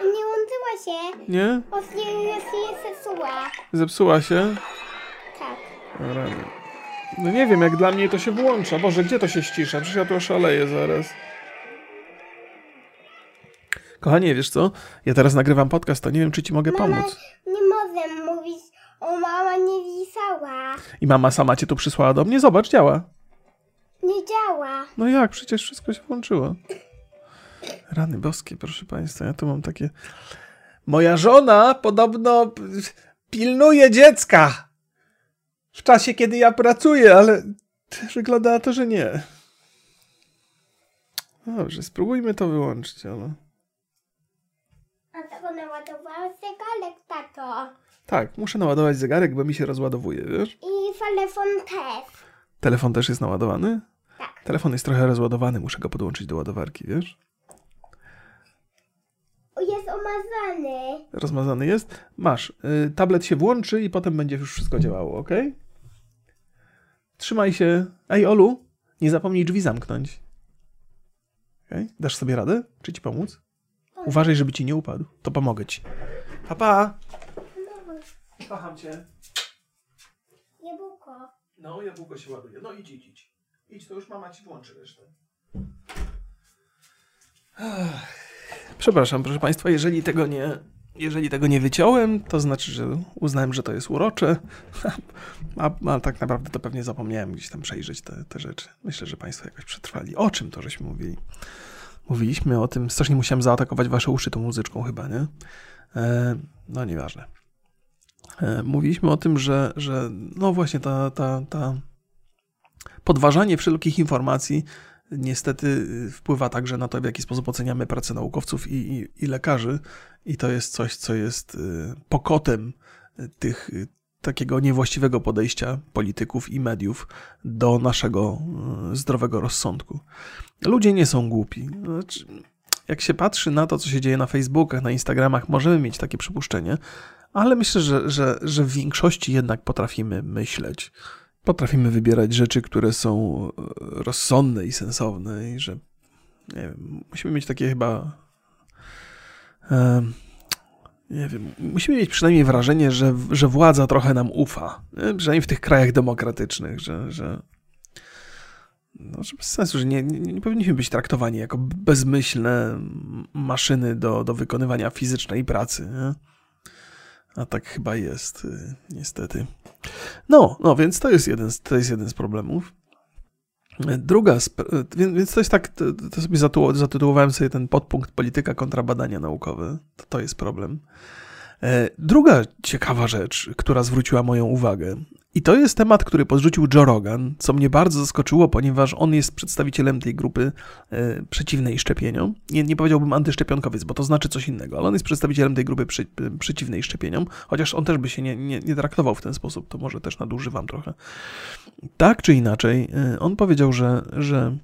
Nie łączyła się. Nie? Właśnie się zepsuła. Zepsuła się? Tak. Rany. No nie wiem, jak dla mnie to się włącza. Boże, gdzie to się ścisza? Przecież ja tu oszaleję zaraz. Kochanie, wiesz co? Ja teraz nagrywam podcast, to nie wiem, czy ci mogę Mama, pomóc. nie mogę mówić. O, mama nie wisała. I mama sama cię tu przysłała do mnie. Zobacz, działa. Nie działa. No jak? Przecież wszystko się włączyło. Rany boskie, proszę państwa. Ja tu mam takie... Moja żona podobno pilnuje dziecka. W czasie, kiedy ja pracuję, ale wygląda na to, że nie. Dobrze, spróbujmy to wyłączyć, ale... A to naładowała zegarek, tato. Tak, muszę naładować zegarek, bo mi się rozładowuje, wiesz? I telefon też. Telefon też jest naładowany? Tak. Telefon jest trochę rozładowany, muszę go podłączyć do ładowarki, wiesz? Jest omazany. Rozmazany jest? Masz. Y, tablet się włączy i potem będzie już wszystko działało, ok? Trzymaj się. Ej, Olu, nie zapomnij drzwi zamknąć. Okay? Dasz sobie radę? Czy ci pomóc? Uważaj, żeby ci nie upadł. To pomogę ci. Papa! Kocham cię. Jabłko. No, jabłko się ładuje. No idź, idź, idź. Idź, to już mama ci włączy resztę. Przepraszam, proszę Państwa, jeżeli tego nie, jeżeli tego nie wyciąłem, to znaczy, że uznałem, że to jest urocze, a, a tak naprawdę to pewnie zapomniałem gdzieś tam przejrzeć te, te rzeczy. Myślę, że Państwo jakoś przetrwali. O czym to żeśmy mówili? Mówiliśmy o tym, strasznie musiałem zaatakować Wasze uszy tą muzyczką chyba, nie? E, no nieważne. E, mówiliśmy o tym, że, że no właśnie ta, ta, ta podważanie wszelkich informacji niestety wpływa także na to, w jaki sposób oceniamy pracę naukowców i, i, i lekarzy. I to jest coś, co jest y, pokotem tych y, takiego niewłaściwego podejścia polityków i mediów do naszego y, zdrowego rozsądku. Ludzie nie są głupi. Znaczy, jak się patrzy na to, co się dzieje na Facebookach, na Instagramach, możemy mieć takie przypuszczenie, ale myślę, że, że, że w większości jednak potrafimy myśleć. Potrafimy wybierać rzeczy, które są e, rozsądne i sensowne, i że nie wiem, musimy mieć takie chyba. Nie wiem, musimy mieć przynajmniej wrażenie, że, że władza trochę nam ufa. Nie? Przynajmniej w tych krajach demokratycznych, że, że no, że bez sensu, że nie, nie, nie powinniśmy być traktowani jako bezmyślne maszyny do, do wykonywania fizycznej pracy. Nie? A tak chyba jest, y, niestety. No, no więc to jest jeden, to jest jeden z problemów. Druga, więc, to jest tak, to, to sobie zatytułowałem sobie ten podpunkt polityka kontra badania naukowe. To, to jest problem. E, druga ciekawa rzecz, która zwróciła moją uwagę, i to jest temat, który podrzucił Joe Rogan, co mnie bardzo zaskoczyło, ponieważ on jest przedstawicielem tej grupy e, przeciwnej szczepieniom. Nie, nie powiedziałbym antyszczepionkowiec, bo to znaczy coś innego, ale on jest przedstawicielem tej grupy przy, e, przeciwnej szczepieniom, chociaż on też by się nie, nie, nie traktował w ten sposób, to może też nadużywam trochę. Tak czy inaczej, e, on powiedział, że, że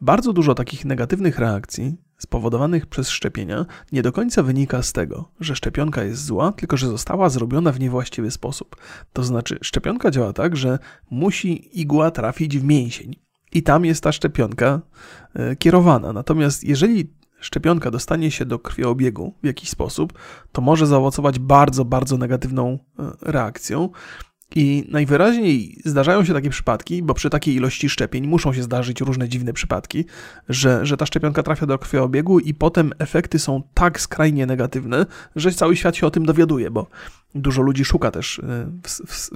bardzo dużo takich negatywnych reakcji spowodowanych przez szczepienia nie do końca wynika z tego, że szczepionka jest zła, tylko że została zrobiona w niewłaściwy sposób. To znaczy, szczepionka działa tak, że musi igła trafić w mięsień i tam jest ta szczepionka e, kierowana. Natomiast jeżeli szczepionka dostanie się do krwiobiegu w jakiś sposób, to może zaowocować bardzo, bardzo negatywną e, reakcją. I najwyraźniej zdarzają się takie przypadki, bo przy takiej ilości szczepień muszą się zdarzyć różne dziwne przypadki, że, że ta szczepionka trafia do krwiobiegu i potem efekty są tak skrajnie negatywne, że cały świat się o tym dowiaduje, bo dużo ludzi szuka też, y,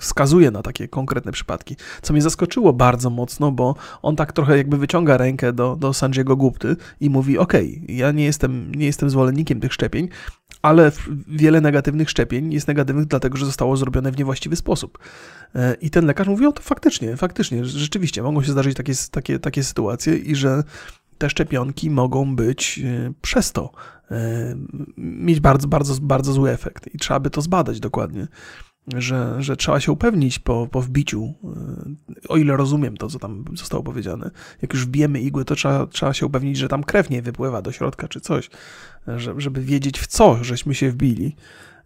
wskazuje na takie konkretne przypadki. Co mnie zaskoczyło bardzo mocno, bo on tak trochę jakby wyciąga rękę do, do Sanjiego Gupty i mówi: OK, ja nie jestem, nie jestem zwolennikiem tych szczepień, ale wiele negatywnych szczepień jest negatywnych dlatego, że zostało zrobione w niewłaściwy sposób. E, I ten lekarz mówi, o to faktycznie, faktycznie, rzeczywiście mogą się zdarzyć takie, takie, takie sytuacje i że te szczepionki mogą być e, przez to e, mieć bardzo, bardzo, bardzo zły efekt i trzeba by to zbadać dokładnie że, że trzeba się upewnić po, po wbiciu, o ile rozumiem to, co tam zostało powiedziane. Jak już wbijemy igłę, to trzeba, trzeba się upewnić, że tam krew nie wypływa do środka czy coś, żeby wiedzieć w co żeśmy się wbili.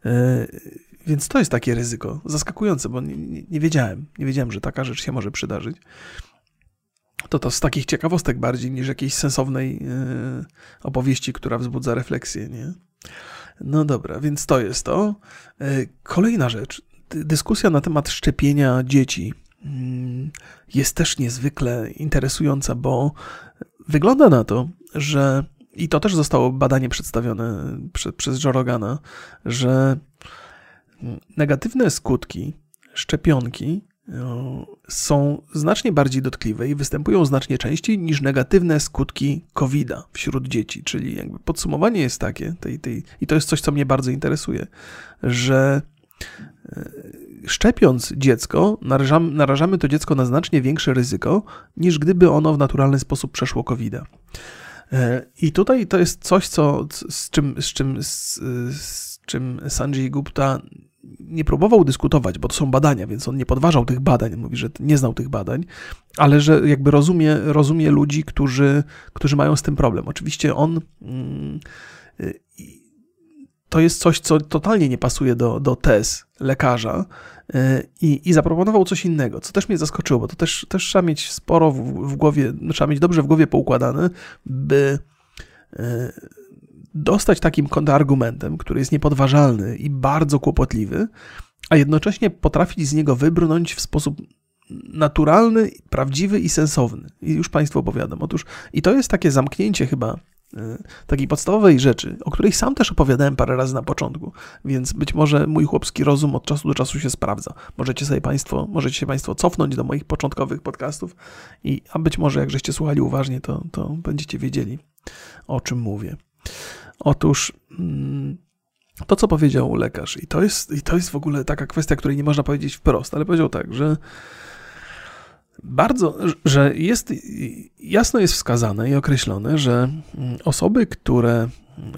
E, więc to jest takie ryzyko zaskakujące, bo nie, nie, nie wiedziałem, nie wiedziałem, że taka rzecz się może przydarzyć. To to z takich ciekawostek bardziej niż jakiejś sensownej e, opowieści, która wzbudza refleksję, nie? No dobra, więc to jest to. Kolejna rzecz dyskusja na temat szczepienia dzieci mm, jest też niezwykle interesująca, bo wygląda na to, że i to też zostało badanie przedstawione prze, przez Jorogana, że negatywne skutki szczepionki są znacznie bardziej dotkliwe i występują znacznie częściej niż negatywne skutki COVID-a wśród dzieci. Czyli jakby podsumowanie jest takie, tej, tej, i to jest coś, co mnie bardzo interesuje, że szczepiąc dziecko, narażamy, narażamy to dziecko na znacznie większe ryzyko, niż gdyby ono w naturalny sposób przeszło covid -a. E, I tutaj to jest coś, co, z, czym, z, czym, z, z czym Sanjay Gupta nie próbował dyskutować, bo to są badania, więc on nie podważał tych badań, mówi, że nie znał tych badań, ale że jakby rozumie, rozumie ludzi, którzy, którzy mają z tym problem. Oczywiście on. Mm, to jest coś, co totalnie nie pasuje do, do tez lekarza e, i, i zaproponował coś innego, co też mnie zaskoczyło, bo to też, też trzeba mieć sporo w, w głowie, trzeba mieć dobrze w głowie poukładane, by e, dostać takim kontrargumentem, który jest niepodważalny i bardzo kłopotliwy, a jednocześnie potrafić z niego wybrnąć w sposób naturalny, prawdziwy i sensowny. I już Państwu opowiadam. Otóż, i to jest takie zamknięcie chyba takiej podstawowej rzeczy, o której sam też opowiadałem parę razy na początku, więc być może mój chłopski rozum od czasu do czasu się sprawdza. Możecie sobie Państwo, możecie się Państwo cofnąć do moich początkowych podcastów, i, a być może jak żeście słuchali uważnie, to, to będziecie wiedzieli, o czym mówię. Otóż mm, to, co powiedział lekarz, i to, jest, i to jest w ogóle taka kwestia, której nie można powiedzieć wprost, ale powiedział tak, że bardzo, że jest, jasno jest wskazane i określone, że mm, osoby, które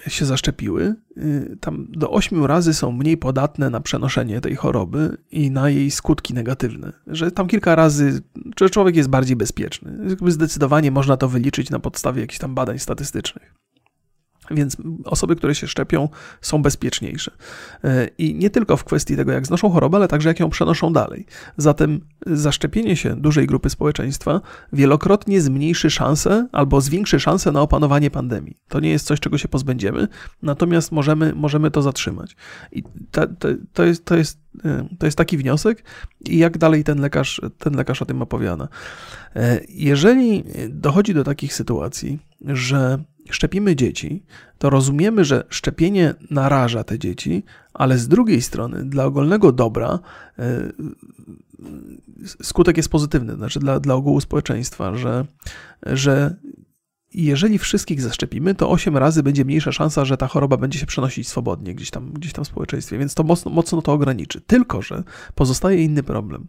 się zaszczepiły, y, tam do 8 razy są mniej podatne na przenoszenie tej choroby i na jej skutki negatywne. Że tam kilka razy, człowiek jest bardziej bezpieczny. Zdecydowanie można to wyliczyć na podstawie jakichś tam badań statystycznych. Więc osoby, które się szczepią, są bezpieczniejsze. E, I nie tylko w kwestii tego, jak znoszą chorobę, ale także jak ją przenoszą dalej. Zatem zaszczepienie się dużej grupy społeczeństwa wielokrotnie zmniejszy szanse albo zwiększy szanse na opanowanie pandemii. To nie jest coś, czego się pozbędziemy, natomiast możemy, możemy to zatrzymać. I to, to, to, jest, to, jest, e, to jest taki wniosek, i jak dalej ten lekarz, ten lekarz o tym opowiada. E, jeżeli dochodzi do takich sytuacji, że szczepimy dzieci, to rozumiemy, że szczepienie naraża te dzieci, ale z drugiej strony dla ogólnego dobra e, skutek jest pozytywny, znaczy dla, dla ogółu społeczeństwa, że, że jeżeli wszystkich zaszczepimy, to 8 razy będzie mniejsza szansa, że ta choroba będzie się przenosić swobodnie gdzieś tam, gdzieś tam w społeczeństwie, więc to mocno, mocno to ograniczy. Tylko, że pozostaje inny problem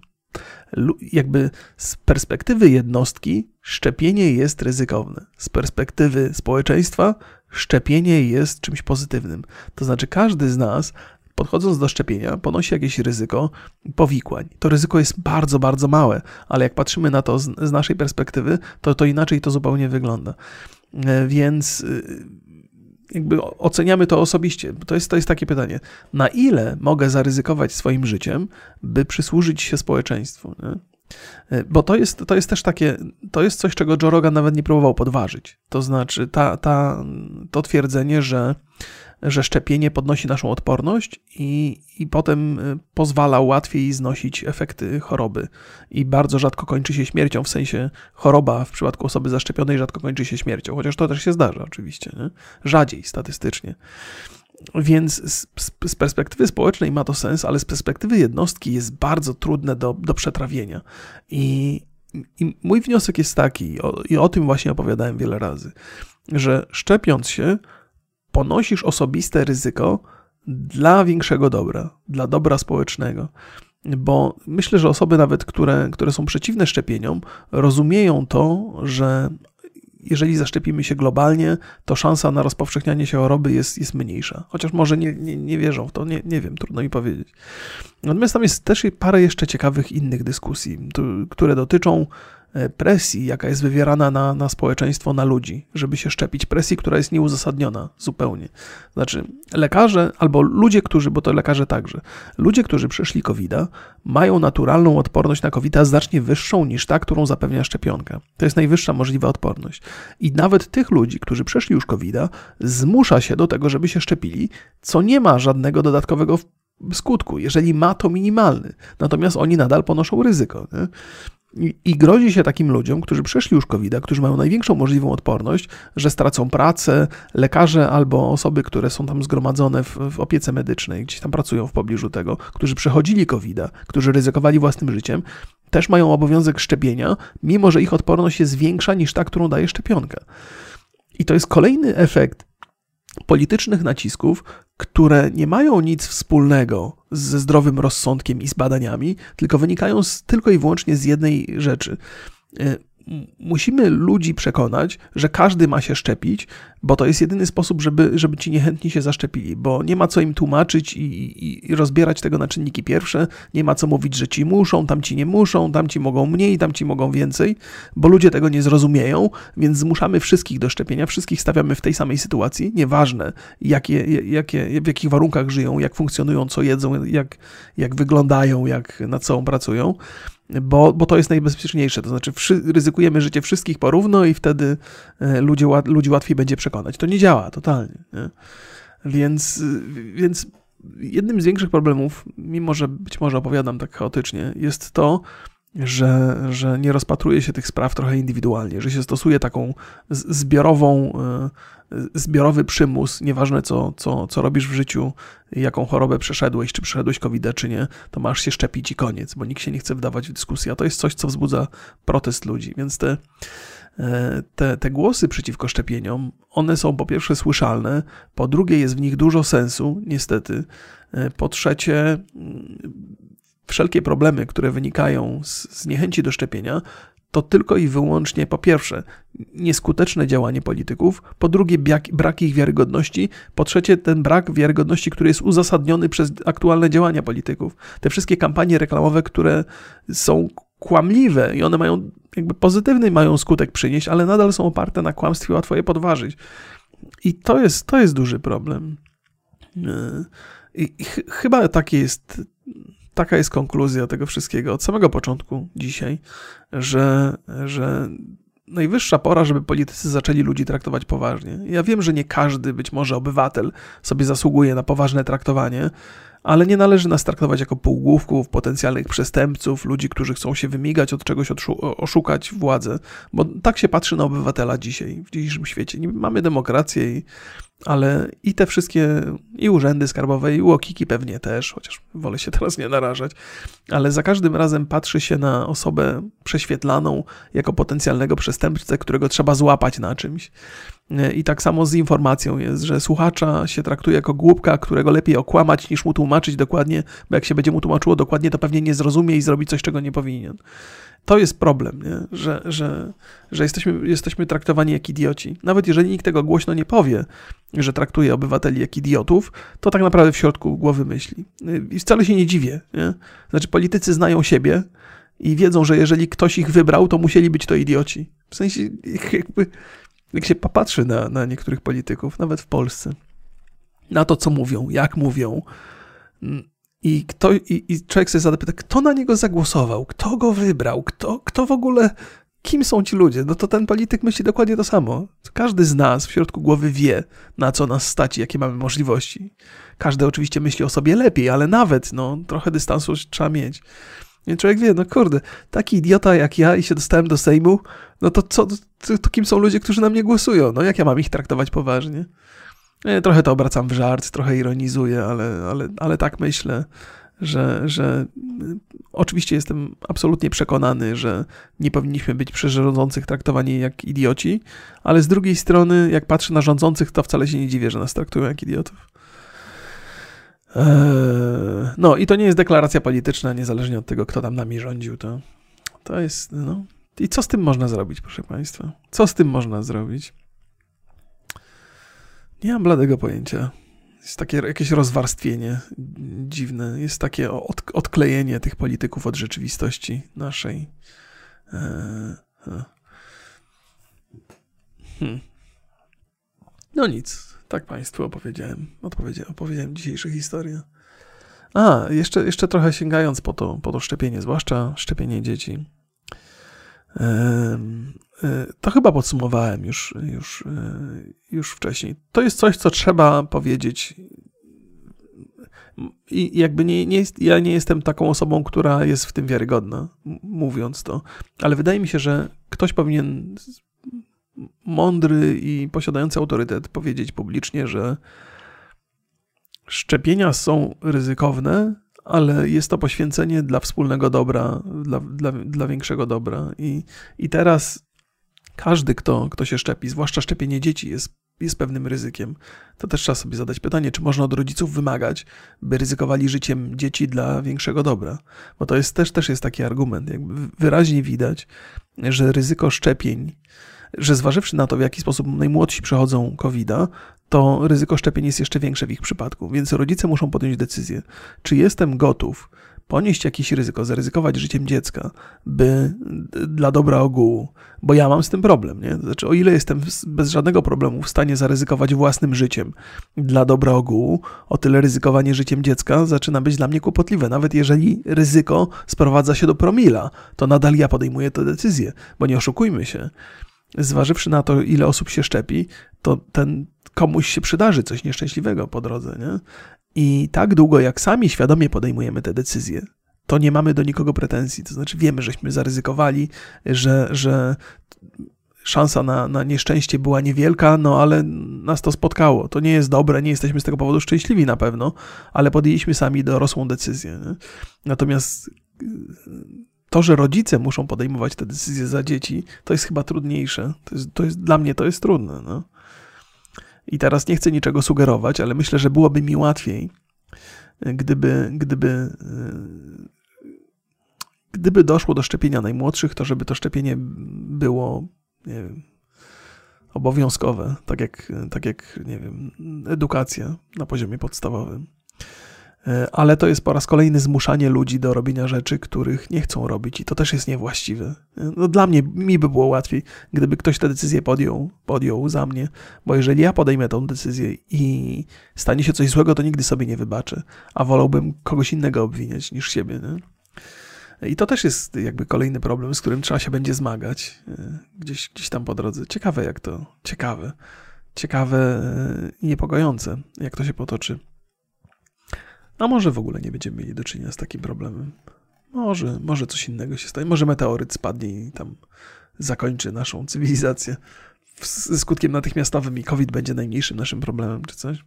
jakby z perspektywy jednostki szczepienie jest ryzykowne. Z perspektywy społeczeństwa szczepienie jest czymś pozytywnym. To znaczy każdy z nas podchodząc do szczepienia, ponosi jakieś ryzyko powikłań. To ryzyko jest bardzo, bardzo małe, ale jak patrzymy na to z, naszej perspektywy, to, to inaczej to zupełnie wygląda. E, więc y, jakby oceniamy to osobiście. To jest, to jest takie pytanie. Na ile mogę zaryzykować swoim życiem, by przysłużyć się społeczeństwu? Nie? E, bo to jest, to jest też takie, to jest coś, czego Joe Rogan nawet nie próbował podważyć. To znaczy ta, ta, to twierdzenie, że że szczepienie podnosi naszą odporność i, i potem y, pozwala łatwiej znosić efekty choroby. I bardzo rzadko kończy się śmiercią, w sensie choroba w przypadku osoby zaszczepionej rzadko kończy się śmiercią, chociaż to też się zdarza oczywiście, nie? rzadziej statystycznie. Więc z, z, perspektywy społecznej ma to sens, ale z perspektywy jednostki jest bardzo trudne do, do przetrawienia. I, I mój wniosek jest taki, o, i o tym właśnie opowiadałem wiele razy, że szczepiąc się, ponosisz osobiste ryzyko dla większego dobra, dla dobra społecznego. Bo myślę, że osoby nawet, które, które są przeciwne szczepieniom, rozumieją to, że jeżeli zaszczepimy się globalnie, to szansa na rozpowszechnianie się choroby jest, jest mniejsza. Chociaż może nie, nie, nie wierzą w to, nie, nie wiem, trudno mi powiedzieć. Natomiast tam jest też parę jeszcze ciekawych innych dyskusji, które dotyczą presji, jaka jest wywierana na, na społeczeństwo, na ludzi, żeby się szczepić. Presji, która jest nieuzasadniona zupełnie. Znaczy, lekarze albo ludzie, którzy, bo to lekarze także, ludzie, którzy przeszli covid mają naturalną odporność na covid znacznie wyższą niż ta, którą zapewnia szczepionka. To jest najwyższa możliwa odporność. I nawet tych ludzi, którzy przeszli już covid zmusza się do tego, żeby się szczepili, co nie ma żadnego dodatkowego skutku. Jeżeli ma, to minimalny. Natomiast oni nadal ponoszą ryzyko. Nie? I grozi się takim ludziom, którzy przeszli już covid którzy mają największą możliwą odporność, że stracą pracę, lekarze albo osoby, które są tam zgromadzone w, w opiece medycznej, gdzieś tam pracują w pobliżu tego, którzy przechodzili covid którzy ryzykowali własnym życiem, też mają obowiązek szczepienia, mimo że ich odporność jest większa niż ta, którą daje szczepionka. I to jest kolejny efekt politycznych nacisków, które nie mają nic wspólnego ze zdrowym rozsądkiem i z badaniami, tylko wynikają z, tylko i wyłącznie z jednej rzeczy. Musimy ludzi przekonać, że każdy ma się szczepić, bo to jest jedyny sposób, żeby, żeby ci niechętni się zaszczepili, bo nie ma co im tłumaczyć i, i, i rozbierać tego na czynniki pierwsze, nie ma co mówić, że ci muszą, tam ci nie muszą, tam ci mogą mniej, tam ci mogą więcej, bo ludzie tego nie zrozumieją, więc zmuszamy wszystkich do szczepienia, wszystkich stawiamy w tej samej sytuacji, nieważne jakie, jakie, w jakich warunkach żyją, jak funkcjonują, co jedzą, jak, jak wyglądają, jak nad sobą pracują bo, bo to jest najbezpieczniejsze. To znaczy, wszy, ryzykujemy życie wszystkich porówno i wtedy e, ludzie, ludzi łatwiej będzie przekonać. To nie działa totalnie. Nie? Więc, więc jednym z większych problemów, mimo że być może opowiadam tak chaotycznie, jest to, że, że nie rozpatruje się tych spraw trochę indywidualnie, że się stosuje taką zbiorową, e, zbiorowy przymus, nieważne co, co, co robisz w życiu, jaką chorobę przeszedłeś, czy przeszedłeś covid czy nie, to masz się szczepić i koniec, bo nikt się nie chce wdawać w dyskusję, a to jest coś, co wzbudza protest ludzi, więc te, e, te, te głosy przeciwko szczepieniom, one są po pierwsze słyszalne, po drugie jest w nich dużo sensu, niestety, e, po trzecie wszelkie problemy, które wynikają z, z niechęci do szczepienia, to tylko i wyłącznie po pierwsze nieskuteczne działanie polityków, po drugie brak, ich wiarygodności, po trzecie ten brak wiarygodności, który jest uzasadniony przez aktualne działania polityków. Te wszystkie kampanie reklamowe, które są kłamliwe i one mają jakby pozytywny mają skutek przynieść, ale nadal są oparte na kłamstwie, łatwo je podważyć. I to jest, to jest duży problem. I, i ch chyba takie jest, taka jest konkluzja tego wszystkiego od samego początku dzisiaj, że, że najwyższa pora, żeby politycy zaczęli ludzi traktować poważnie. Ja wiem, że nie każdy, być może obywatel, sobie zasługuje na poważne traktowanie, ale nie należy nas traktować jako półgłówków, potencjalnych przestępców, ludzi, którzy chcą się wymigać od czegoś, oszukać władzę, bo tak się patrzy na obywatela dzisiaj, w dzisiejszym świecie. Mamy demokrację, i, ale i te wszystkie, i urzędy skarbowe, i łokiki pewnie też, chociaż wolę się teraz nie narażać, ale za każdym razem patrzy się na osobę prześwietlaną jako potencjalnego przestępcę, którego trzeba złapać na czymś. I tak samo z informacją jest, że słuchacza się traktuje jako głupka, którego lepiej okłamać niż mu tłumaczyć dokładnie, bo jak się będzie mu tłumaczyło dokładnie, to pewnie nie zrozumie i zrobi coś, czego nie powinien. To jest problem, nie? Że, że, że jesteśmy, jesteśmy traktowani jak idioci. Nawet jeżeli nikt tego głośno nie powie, że traktuje obywateli jak idiotów, to tak naprawdę w środku głowy myśli. I wcale się nie dziwię. Nie? Znaczy, politycy znają siebie i wiedzą, że jeżeli ktoś ich wybrał, to musieli być to idioci. W sensie, jakby jak się popatrzy na, na niektórych polityków, nawet w Polsce, na to, co mówią, jak mówią, mm, i, kto, i, i człowiek sobie zada pytanie, kto na niego zagłosował, kto go wybrał, kto, kto w ogóle, kim są ci ludzie? No to ten polityk myśli dokładnie to samo. Każdy z nas w środku głowy wie, na co nas stać jakie mamy możliwości. Każdy oczywiście myśli o sobie lepiej, ale nawet, no, trochę dystansu trzeba mieć. I człowiek wie, no kurde, taki idiota jak ja i się dostałem do Sejmu, no to co, to, to kim są ludzie, którzy na mnie głosują? No jak ja mam ich traktować poważnie? Trochę to obracam w żart, trochę ironizuję, ale, ale, ale tak myślę, że, że oczywiście jestem absolutnie przekonany, że nie powinniśmy być przez rządzących traktowani jak idioci, ale z drugiej strony, jak patrzę na rządzących, to wcale się nie dziwię, że nas traktują jak idiotów. Eee, no i to nie jest deklaracja polityczna, niezależnie od tego, kto tam nami rządził. To, to jest, no. I co z tym można zrobić, proszę Państwa? Co z tym można zrobić? Nie mam bladego pojęcia. Jest takie jakieś rozwarstwienie dziwne. Jest takie od, odklejenie tych polityków od rzeczywistości naszej. Eee, hmm. No nic. Tak Państwu opowiedziałem. Odpowiedziałem, opowiedziałem dzisiejszą. A, jeszcze, jeszcze trochę sięgając po to, po to szczepienie, zwłaszcza szczepienie dzieci. E, to chyba podsumowałem już, już, e, już wcześniej. To jest coś, co trzeba powiedzieć. I jakby nie, nie jest, ja nie jestem taką osobą, która jest w tym wiarygodna, mówiąc to, ale wydaje mi się, że ktoś powinien mądry i posiadający autorytet powiedzieć publicznie, że szczepienia są ryzykowne, ale jest to poświęcenie dla wspólnego dobra, dla, dla, dla większego dobra. I, I teraz każdy, kto, kto się szczepi, zwłaszcza szczepienie dzieci, jest, jest pewnym ryzykiem. To też trzeba sobie zadać pytanie, czy można od rodziców wymagać, by ryzykowali życiem dzieci dla większego dobra. Bo to jest też, też jest taki argument. Jakby wyraźnie widać, że ryzyko szczepień że zważywszy na to, w jaki sposób najmłodsi przechodzą covid to ryzyko szczepień jest jeszcze większe w ich przypadku. Więc rodzice muszą podjąć decyzję, czy jestem gotów ponieść jakieś ryzyko, zaryzykować życiem dziecka, by dla dobra ogółu, bo ja mam z tym problem, nie? Znaczy, o ile jestem bez żadnego problemu w stanie zaryzykować własnym życiem dla dobra ogółu, o tyle ryzykowanie życiem dziecka zaczyna być dla mnie kłopotliwe. Nawet jeżeli ryzyko sprowadza się do promila, to nadal ja podejmuję tę decyzję, bo nie oszukujmy się zważywszy na to, ile osób się szczepi, to ten komuś się przydarzy coś nieszczęśliwego po drodze, nie? I tak długo, jak sami świadomie podejmujemy te decyzje, to nie mamy do nikogo pretensji. To znaczy, wiemy, żeśmy zaryzykowali, że, że szansa na, na nieszczęście była niewielka, no ale nas to spotkało. To nie jest dobre, nie jesteśmy z tego powodu szczęśliwi na pewno, ale podjęliśmy sami dorosłą decyzję. Nie? Natomiast to, że rodzice muszą podejmować te decyzje za dzieci, to jest chyba trudniejsze. To jest, to jest dla mnie to jest trudne. No. I teraz nie chcę niczego sugerować, ale myślę, że byłoby mi łatwiej, gdyby, gdyby, gdyby doszło do szczepienia najmłodszych, to żeby to szczepienie było wiem, obowiązkowe, tak jak, tak jak nie wiem, edukacja na poziomie podstawowym. E, ale to jest po raz kolejny zmuszanie ludzi do robienia rzeczy, których nie chcą robić i to też jest niewłaściwe. E, no dla mnie, mi by było łatwiej, gdyby ktoś tę decyzję podjął, podjął za mnie, bo jeżeli ja podejmę tą decyzję i stanie się coś złego, to nigdy sobie nie wybaczę, a wolałbym kogoś innego obwiniać niż siebie. Nie? I to też jest jakby kolejny problem, z którym trzeba się będzie zmagać e, gdzieś, gdzieś tam po drodze. Ciekawe jak to, ciekawe, ciekawe i niepokojące, jak to się potoczy. A może w ogóle nie będziemy mieli do czynienia z takim problemem. Może, może coś innego się stanie. Może meteoryt spadnie i tam zakończy naszą cywilizację ze skutkiem natychmiastowym i COVID będzie najmniejszym naszym problemem, czy coś.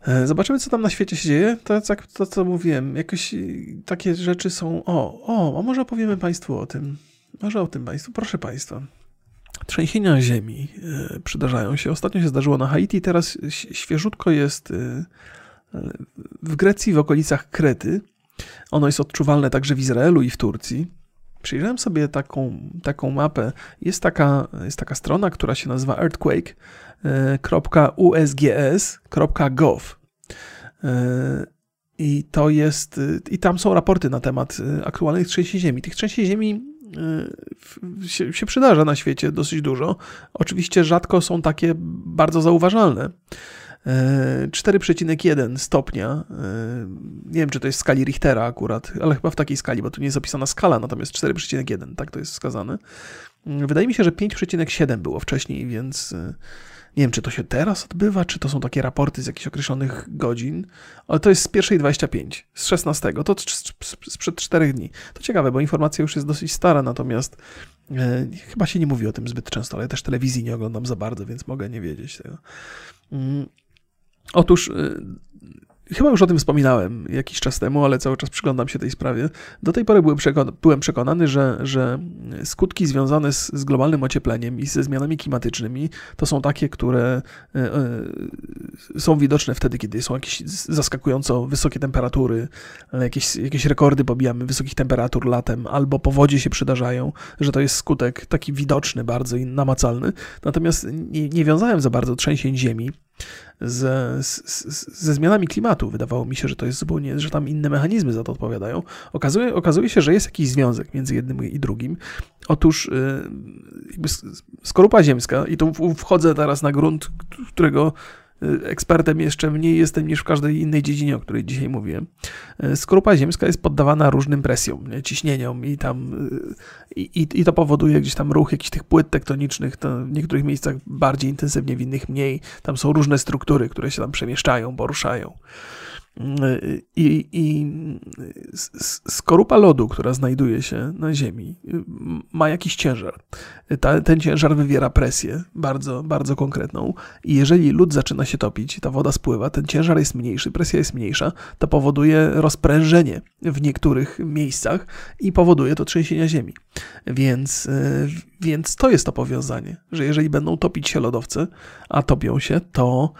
E, zobaczymy, co tam na świecie się dzieje. To, to, to co mówiłem, jakoś takie rzeczy są. O, o, a może opowiemy Państwu o tym. Może o tym Państwu. Proszę Państwa. Trzęsienia ziemi e, przydarzają się. Ostatnio się zdarzyło na Haiti, teraz świeżutko jest e, w Grecji, w okolicach Krety. Ono jest odczuwalne także w Izraelu i w Turcji. Przyjrzałem sobie taką, taką mapę. Jest taka, jest taka strona, która się nazywa earthquake.usgs.gov. E, I to jest, i tam są raporty na temat e, aktualnych trzęsień ziemi. Tych trzęsień ziemi e, się, się przydarza na świecie dosyć dużo. Oczywiście rzadko są takie bardzo zauważalne. 4,1 stopnia. E, nie wiem, czy to jest w skali Richtera akurat, ale chyba w takiej skali, bo tu nie jest opisana skala, natomiast 4,1, tak to jest wskazane. Wydaje mi się, że 5,7 było wcześniej, więc e, nie wiem, czy to się teraz odbywa, czy to są takie raporty z jakichś określonych godzin, ale to jest z pierwszej 25, z 16, to sprzed 4 dni. To ciekawe, bo informacja już jest dosyć stara, natomiast e, chyba się nie mówi o tym zbyt często, ale ja też telewizji nie oglądam za bardzo, więc mogę nie wiedzieć tego. Otóż y, Chyba już o tym wspominałem jakiś czas temu, ale cały czas przyglądam się tej sprawie. Do tej pory byłem, przekon byłem przekonany, że, że skutki związane z, z, globalnym ociepleniem i ze zmianami klimatycznymi to są takie, które y, y, są widoczne wtedy, kiedy są jakieś zaskakująco wysokie temperatury, jakieś, jakieś rekordy pobijamy wysokich temperatur latem, albo powodzie się przydarzają, że to jest skutek taki widoczny bardzo i namacalny. Natomiast nie, nie wiązałem za bardzo trzęsień ziemi ze, ze zmianami klimatu. Wydawało mi się, że to jest zupełnie, że tam inne mechanizmy za to odpowiadają. Okazuje, okazuje się, że jest jakiś związek między jednym i drugim. Otóż y, skorupa ziemska, i tu wchodzę teraz na grunt, którego ekspertem jeszcze mniej jestem niż w każdej innej dziedzinie, o której dzisiaj mówiłem. Y, skorupa ziemska jest poddawana różnym presjom, nie? ciśnieniom i tam y, i, i to powoduje gdzieś tam ruch jakichś tych płyt tektonicznych, w niektórych miejscach bardziej intensywnie, w innych mniej. Tam są różne struktury, które się tam przemieszczają, poruszają. I, i skorupa lodu, która znajduje się na Ziemi, ma jakiś ciężar. Ta, ten ciężar wywiera presję bardzo, bardzo konkretną. I jeżeli lód zaczyna się topić, ta woda spływa, ten ciężar jest mniejszy, presja jest mniejsza, to powoduje rozprężenie w niektórych miejscach i powoduje to trzęsienia Ziemi. Więc, e, więc to jest to powiązanie, że jeżeli będą topić się lodowce, a topią się, to,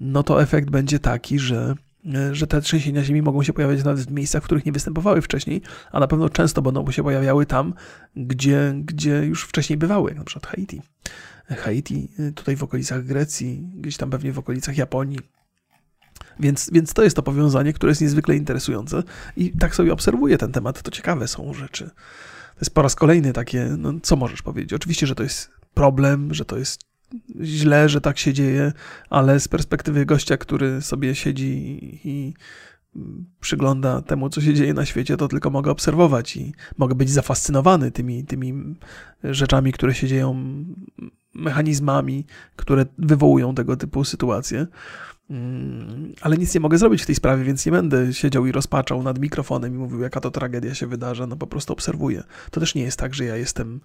no to efekt będzie taki, że że te trzęsienia ziemi mogą się pojawiać nawet w miejscach, w których nie występowały wcześniej, a na pewno często będą się pojawiały tam, gdzie, gdzie już wcześniej bywały, przykład Haiti. Haiti, e, tutaj w okolicach Grecji, gdzieś tam pewnie w okolicach Japonii. Więc, więc to jest to powiązanie, które jest niezwykle interesujące i tak sobie obserwuję ten temat. To ciekawe są rzeczy. To jest po raz kolejny takie, no co możesz powiedzieć? Oczywiście, że to jest problem, że to jest źle, że tak się dzieje, ale z perspektywy gościa, który sobie siedzi i przygląda temu, co się dzieje na świecie, to tylko mogę obserwować i mogę być zafascynowany tymi, tymi rzeczami, które się dzieją, mechanizmami, które wywołują tego typu sytuacje. Mm, ale nic nie mogę zrobić w tej sprawie, więc nie będę siedział i rozpaczał nad mikrofonem i mówił, jaka to tragedia się wydarza. No po prostu obserwuję. To też nie jest tak, że ja jestem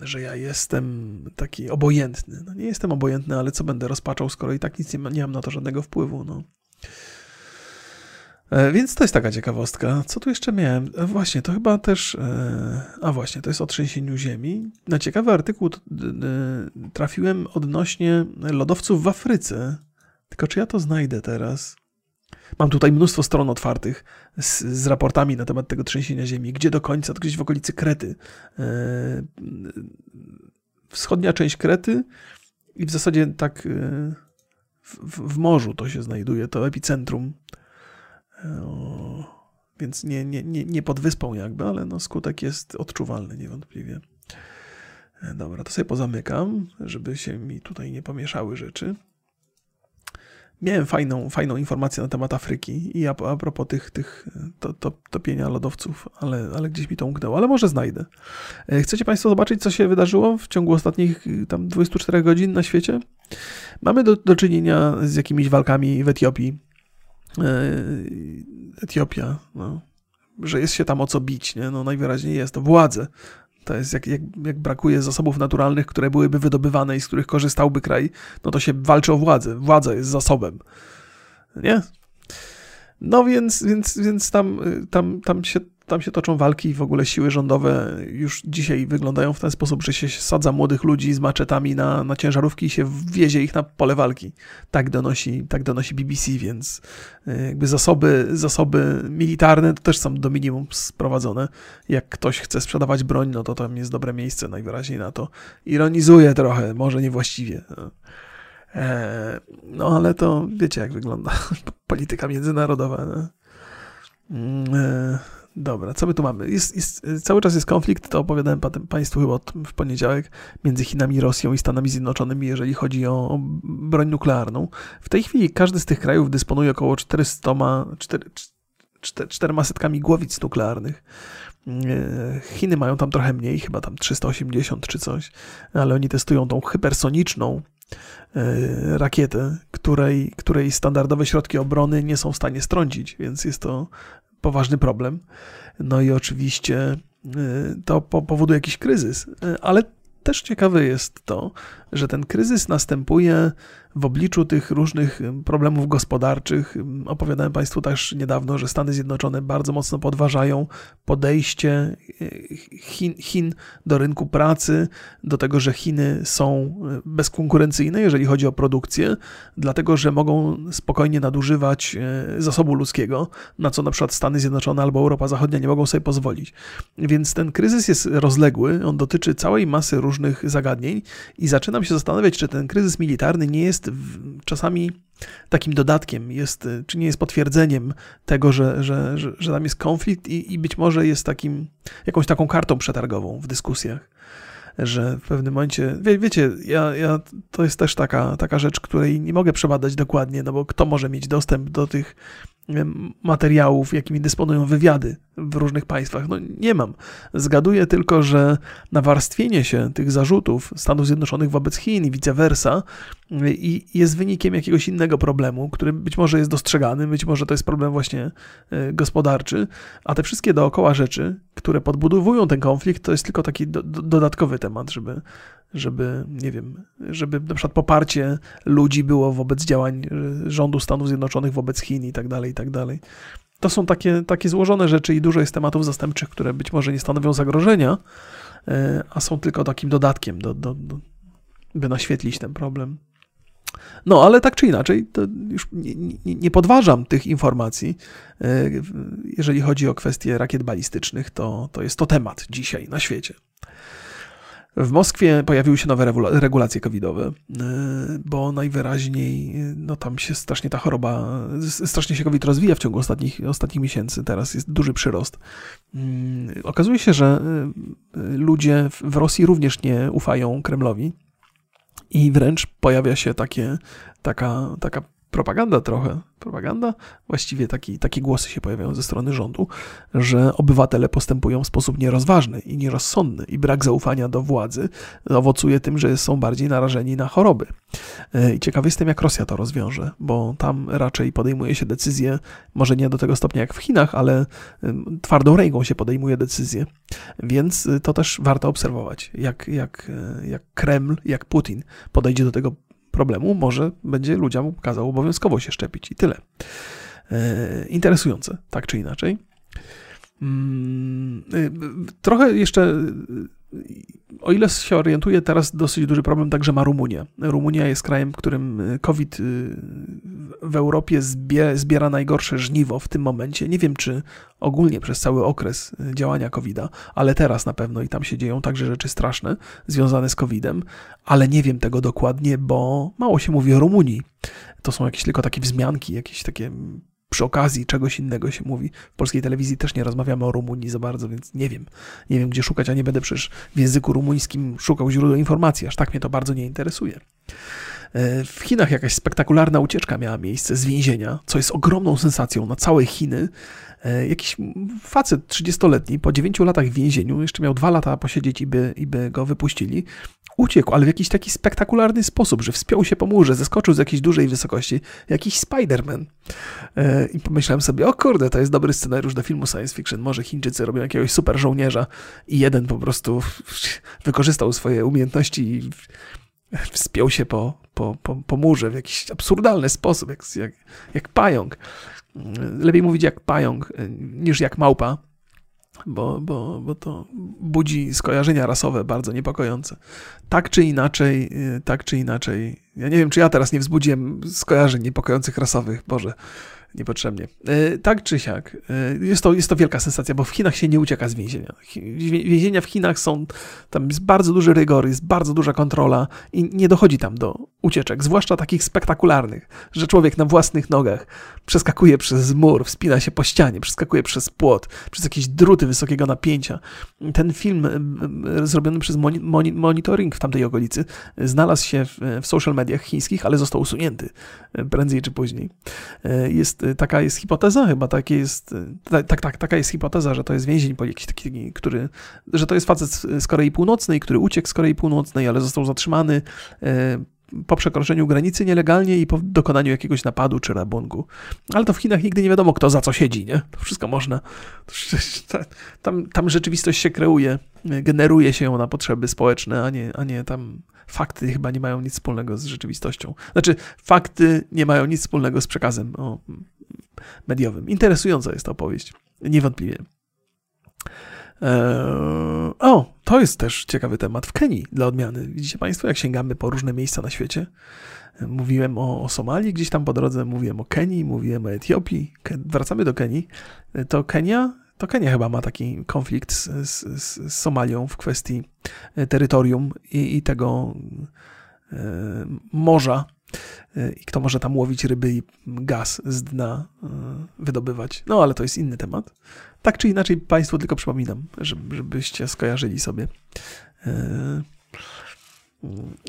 że ja jestem taki obojętny. No nie jestem obojętny, ale co będę rozpaczał, skoro i tak nic nie, ma, nie mam na to żadnego wpływu. No. E, więc to jest taka ciekawostka. Co tu jeszcze miałem? E, właśnie, to chyba też. E, a właśnie, to jest o trzęsieniu ziemi. Na ciekawy artykuł trafiłem odnośnie lodowców w Afryce. Tylko czy ja to znajdę teraz? Mam tutaj mnóstwo stron otwartych z, z, raportami na temat tego trzęsienia ziemi. Gdzie do końca? Gdzieś w okolicy Krety. E, wschodnia część Krety i w zasadzie tak e, w, w morzu to się znajduje, to epicentrum. O, więc nie, nie, nie, nie pod wyspą jakby, ale no skutek jest odczuwalny niewątpliwie. Dobra, to sobie pozamykam, żeby się mi tutaj nie pomieszały rzeczy. Miałem fajną, fajną informację na temat Afryki i a, a propos tych, tych to, to, topienia lodowców, ale, ale gdzieś mi to umknęło, ale może znajdę. E, chcecie Państwo zobaczyć, co się wydarzyło w ciągu ostatnich tam 24 godzin na świecie? Mamy do, do czynienia z jakimiś walkami w Etiopii. E, Etiopia, no, że jest się tam o co bić, nie? No najwyraźniej jest to władze to jest jak, jak, jak, brakuje zasobów naturalnych, które byłyby wydobywane i z których korzystałby kraj, no to się walczy o władzę. Władza jest zasobem. Nie? No więc, więc, więc tam, tam, tam się tam się toczą walki i w ogóle siły rządowe już dzisiaj wyglądają w ten sposób, że się sadza młodych ludzi z maczetami na, na ciężarówki i się wiezie ich na pole walki. Tak donosi, tak donosi BBC, więc e, jakby zasoby, zasoby militarne to też są do minimum sprowadzone. Jak ktoś chce sprzedawać broń, no to tam jest dobre miejsce najwyraźniej na to. Ironizuje trochę, może niewłaściwie. E, no ale to wiecie, jak wygląda polityka międzynarodowa. No. Dobra, co my tu mamy? Jest, jest, cały czas jest konflikt, to opowiadałem Państwu chyba w poniedziałek, między Chinami, Rosją i Stanami Zjednoczonymi, jeżeli chodzi o, o broń nuklearną. W tej chwili każdy z tych krajów dysponuje około 400, 4, 400 setkami głowic nuklearnych. E, Chiny mają tam trochę mniej, chyba tam 380 czy coś, ale oni testują tą hypersoniczną e, rakietę, której, której standardowe środki obrony nie są w stanie strącić, więc jest to poważny problem. No i oczywiście y, to powoduje jakiś kryzys, y, ale też ciekawe jest to, że ten kryzys następuje w obliczu tych różnych problemów gospodarczych. Opowiadałem Państwu też niedawno, że Stany Zjednoczone bardzo mocno podważają podejście e, Chin, Chin, do rynku pracy, do tego, że Chiny są e, bezkonkurencyjne, jeżeli chodzi o produkcję, dlatego że mogą spokojnie nadużywać e, zasobu ludzkiego, na co na przykład Stany Zjednoczone albo Europa Zachodnia nie mogą sobie pozwolić. Więc ten kryzys jest rozległy, on dotyczy całej masy różnych zagadnień i zaczynam się zastanawiać, czy ten kryzys militarny nie jest czasami takim dodatkiem, jest, czy nie jest potwierdzeniem tego, że, że, że, że tam jest konflikt i, i być może jest takim, jakąś taką kartą przetargową w dyskusjach że w pewnym momencie, wie, wiecie, ja, ja, to jest też taka, taka rzecz, której nie mogę przebadać dokładnie, no bo kto może mieć dostęp do tych materiałów, jakimi dysponują wywiady w różnych państwach. No nie mam. Zgaduję tylko, że nawarstwienie się tych zarzutów Stanów Zjednoczonych wobec Chin i vice versa i jest wynikiem jakiegoś innego problemu, który być może jest dostrzegany, być może to jest problem właśnie e, gospodarczy, a te wszystkie dookoła rzeczy, które podbudowują ten konflikt, to jest tylko taki do, do, dodatkowy temat, żeby, żeby, nie wiem, żeby na przykład poparcie ludzi było wobec działań e, rządu Stanów Zjednoczonych wobec Chin i tak dalej, i tak dalej. To są takie, takie złożone rzeczy i dużo jest tematów zastępczych, które być może nie stanowią zagrożenia, e, a są tylko takim dodatkiem, do, do, do, by naświetlić ten problem. No, ale tak czy inaczej, to już nie, nie, nie, podważam tych informacji. E, jeżeli chodzi o kwestie rakiet balistycznych, to, to jest to temat dzisiaj na świecie. W Moskwie pojawiły się nowe regulacje covidowe, e, bo najwyraźniej no tam się strasznie ta choroba, strasznie się COVID rozwija w ciągu ostatnich, ostatnich miesięcy. Teraz jest duży przyrost. Mm, okazuje się, że e, ludzie w Rosji również nie ufają Kremlowi i wręcz pojawia się takie, taka, taka propaganda trochę, propaganda, właściwie taki, takie głosy się pojawiają ze strony rządu, że obywatele postępują w sposób nierozważny i nierozsądny i brak zaufania do władzy owocuje tym, że są bardziej narażeni na choroby. E, I ciekawy jestem, jak Rosja to rozwiąże, bo tam raczej podejmuje się decyzje, może nie do tego stopnia jak w Chinach, ale twardą ręką się podejmuje decyzje, więc y, to też warto obserwować, jak, jak, e, jak Kreml, jak Putin podejdzie do tego problemu, może będzie ludziom kazał obowiązkowo się szczepić i tyle. E, interesujące, tak czy inaczej. Mm, y, trochę jeszcze o ile się orientuję, teraz dosyć duży problem także ma Rumunia. Rumunia jest krajem, w którym y, COVID y, w Europie zbiera najgorsze żniwo w tym momencie. Nie wiem, czy ogólnie przez cały okres y, działania COVID-a, ale teraz na pewno i tam się dzieją także rzeczy straszne związane z COVID-em, ale nie wiem tego dokładnie, bo mało się mówi o Rumunii. to są jakieś tylko takie wzmianki, jakieś takie przy okazji czegoś innego się mówi. W polskiej telewizji też nie rozmawiamy o Rumunii za bardzo, więc nie wiem. Nie wiem, gdzie szukać, a nie będę przecież w języku rumuńskim szukał źródeł informacji, aż tak mnie to bardzo nie interesuje. E, w Chinach jakaś spektakularna ucieczka miała miejsce z więzienia, co jest ogromną sensacją na całe Chiny. E, jakiś facet 30-letni po 9 latach w więzieniu, jeszcze miał 2 lata posiedzieć i by, i by go wypuścili, uciekł, ale w jakiś taki spektakularny sposób, że wspiął się po murze, zeskoczył z jakiejś dużej wysokości, jakiś Spider-Man. E, I pomyślałem sobie, o kurde, to jest dobry scenariusz do filmu science fiction. Może Chińczycy robią jakiegoś super żołnierza i jeden po prostu wykorzystał swoje umiejętności i wspiął się po, po, po, po murze w jakiś absurdalny sposób, jak, jak, jak pająk. Lepiej mówić jak pająk e, niż jak małpa bo, bo, bo to budzi skojarzenia rasowe bardzo niepokojące. Tak czy inaczej, y, tak czy inaczej. Ja nie wiem, czy ja teraz nie wzbudziłem skojarzeń niepokojących rasowych, Boże niepotrzebnie. E, tak czy siak, e, jest to, jest to wielka sensacja, bo w Chinach się nie ucieka z więzienia. Więzienia w Chinach są, tam jest bardzo duży rygor, jest bardzo duża kontrola i nie dochodzi tam do ucieczek, zwłaszcza takich spektakularnych, że człowiek na własnych nogach przeskakuje przez mur, wspina się po ścianie, przeskakuje przez płot, przez jakieś druty wysokiego napięcia. Ten film zrobiony przez monitoring w tamtej okolicy znalazł się w, w social mediach chińskich, ale został usunięty e, prędzej czy później. Jest Y, taka jest hipoteza chyba, takie jest, y, tak, tak, taka jest hipoteza, że to jest więzień jakiś taki, który, że to jest facet z Korei Północnej, który uciekł z Korei Północnej, ale został zatrzymany y, po przekroczeniu granicy nielegalnie i po dokonaniu jakiegoś napadu czy rabungu. Ale to w Chinach nigdy nie wiadomo, kto za co siedzi, nie? To wszystko można. Tam, tam rzeczywistość się kreuje, generuje się ją na potrzeby społeczne, a nie, a nie tam fakty chyba nie mają nic wspólnego z rzeczywistością. Znaczy, fakty nie mają nic wspólnego z przekazem o, mediowym. Interesująca jest ta opowieść, niewątpliwie. Eee, o, to jest też ciekawy temat w Kenii dla odmiany. Widzicie Państwo, jak sięgamy po różne miejsca na świecie? Mówiłem o, o Somalii gdzieś tam po drodze, mówiłem o Kenii, mówiłem o Etiopii. Wracamy do Kenii. To Kenia to Kenia chyba ma taki konflikt z, z, z Somalią w kwestii e, terytorium i, i tego e, morza. E, I kto może tam łowić ryby i gaz z dna e, wydobywać. No ale to jest inny temat. Tak czy inaczej, Państwu tylko przypominam, żeby, żebyście skojarzyli sobie. E,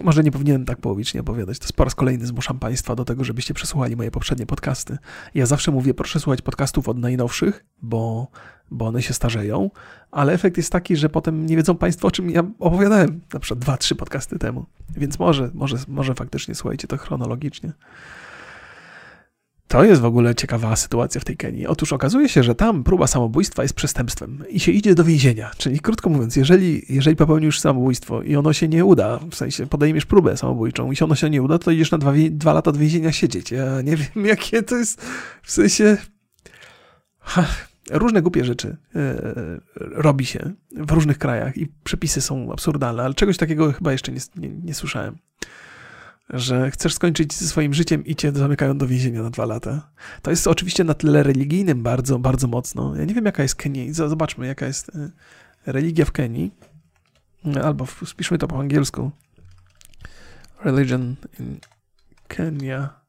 może nie powinienem tak połowicznie opowiadać. To po raz kolejny zmuszam Państwa do tego, żebyście przesłuchali moje poprzednie podcasty. Ja zawsze mówię, proszę słuchać podcastów od najnowszych, bo, bo one się starzeją, ale efekt jest taki, że potem nie wiedzą Państwo, o czym ja opowiadałem na przykład dwa, trzy podcasty temu. Więc może, może, może faktycznie słuchajcie to chronologicznie. To jest w ogóle ciekawa sytuacja w tej Kenii. Otóż okazuje się, że tam próba samobójstwa jest przestępstwem i się idzie do więzienia. Czyli krótko mówiąc, jeżeli, jeżeli popełnisz samobójstwo i ono się nie uda, w sensie podejmiesz próbę samobójczą i się ono się nie uda, to idziesz na dwa, dwa lata do więzienia siedzieć. Ja nie wiem, jakie to jest w sensie. Ha, różne głupie rzeczy e, robi się w różnych krajach i przepisy są absurdalne, ale czegoś takiego chyba jeszcze nie, nie, nie słyszałem że chcesz skończyć ze swoim życiem i cię zamykają do więzienia na dwa lata. To jest oczywiście na tle religijnym bardzo, bardzo mocno. Ja nie wiem, jaka jest Kenia. Zobaczmy, jaka jest e, religia w Kenii. Albo spiszmy to po angielsku. Religion in Kenya.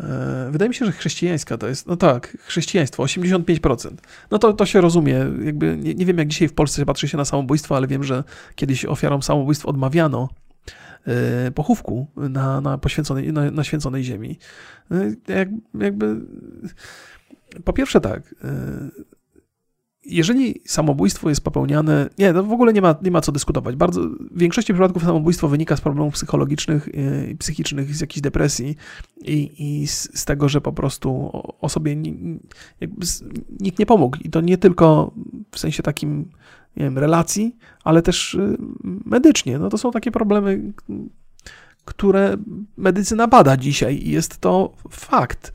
E, wydaje mi się, że chrześcijańska to jest, no tak, chrześcijaństwo, 85%. No to, to się rozumie, jakby nie, nie wiem jak dzisiaj w Polsce patrzy się na samobójstwo, ale wiem, że kiedyś ofiarom samobójstwa odmawiano pochówku na, na, poświęconej, na, na święconej ziemi. E, jak, jakby, po pierwsze tak, e, jeżeli samobójstwo jest popełniane, nie, no w ogóle nie ma, nie ma co dyskutować. Bardzo, w większości przypadków samobójstwo wynika z problemów psychologicznych i psychicznych, z jakiejś depresji i, i z, z, tego, że po prostu osobie nikt nie pomógł. I to nie tylko w sensie takim nie wiem, relacji, ale też y, medycznie. No to są takie problemy, które medycyna bada dzisiaj i jest to fakt.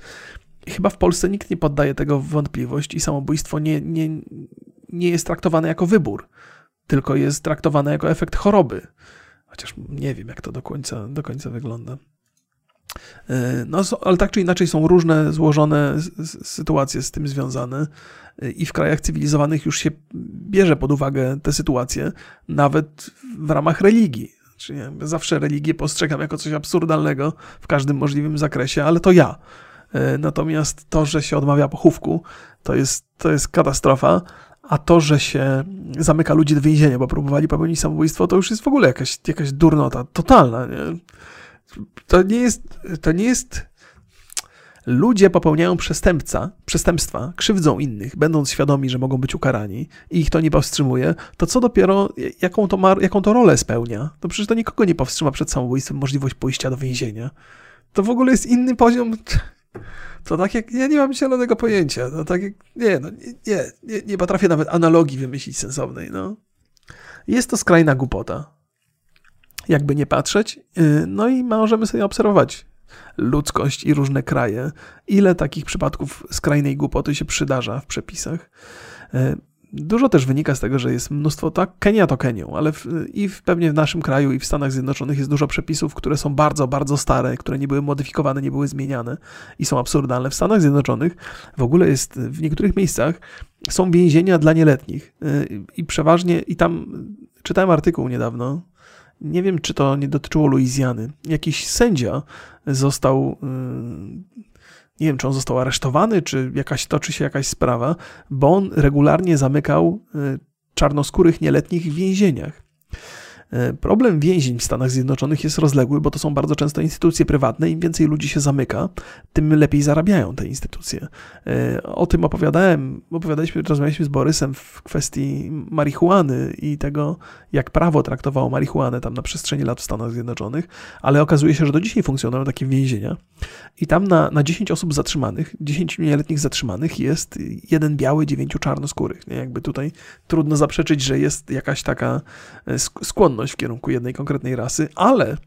Chyba w Polsce nikt nie poddaje tego w wątpliwość i samobójstwo nie, nie, nie jest traktowane jako wybór, tylko jest traktowane jako efekt choroby. Chociaż nie wiem, jak to do końca, do końca wygląda. E, no, ale tak czy inaczej są różne złożone sytuacje z tym związane e, i w krajach cywilizowanych już się bierze pod uwagę te sytuacje, nawet w ramach religii. Znaczy, nie, zawsze religię postrzegam jako coś absurdalnego w każdym możliwym zakresie, ale to ja. E, natomiast to, że się odmawia pochówku, to jest, to jest katastrofa, a to, że się zamyka ludzi do więzienia, bo próbowali popełnić samobójstwo, to już jest w ogóle jakaś, jakaś durnota totalna. Nie? To nie jest, to nie jest ludzie popełniają przestępca, przestępstwa, krzywdzą innych, będąc świadomi, że mogą być ukarani i ich to nie powstrzymuje, to co dopiero, jaką to, ma, jaką to rolę spełnia? To przecież to nikogo nie powstrzyma przed samobójstwem możliwość pójścia do więzienia. To w ogóle jest inny poziom. To tak jak, ja nie mam zielonego pojęcia, no tak jak, nie, no, nie, nie, nie potrafię nawet analogii wymyślić sensownej, no. Jest to skrajna głupota. Jakby nie patrzeć, y, no i możemy sobie obserwować ludzkość i różne kraje. Ile takich przypadków skrajnej głupoty się przydarza w przepisach? E, dużo też wynika z tego, że jest mnóstwo, tak, Kenia to Kenią, ale w, i w, pewnie w naszym kraju i w Stanach Zjednoczonych jest dużo przepisów, które są bardzo, bardzo stare, które nie były modyfikowane, nie były zmieniane i są absurdalne. W Stanach Zjednoczonych w ogóle jest, w niektórych miejscach są więzienia dla nieletnich e, i przeważnie, i tam czytałem artykuł niedawno, nie wiem, czy to nie dotyczyło Luizjany. Jakiś sędzia został, y, nie wiem, czy on został aresztowany, czy jakaś toczy się jakaś sprawa, bo on regularnie zamykał y, czarnoskórych nieletnich w więzieniach. E, problem więzień w Stanach Zjednoczonych jest rozległy, bo to są bardzo często instytucje prywatne. Im więcej ludzi się zamyka, tym lepiej zarabiają te instytucje. E, o tym opowiadałem, opowiadaliśmy, rozmawialiśmy z Borysem w kwestii marihuany i tego, jak prawo traktowało marihuanę tam na przestrzeni lat w Stanach Zjednoczonych, ale okazuje się, że do dzisiaj funkcjonują takie więzienia i tam na, na 10 osób zatrzymanych, 10 nieletnich zatrzymanych jest jeden biały, dziewięciu czarnoskórych. Nie? Jakby tutaj trudno zaprzeczyć, że jest jakaś taka e, skłonność skłonność w kierunku jednej konkretnej rasy, ale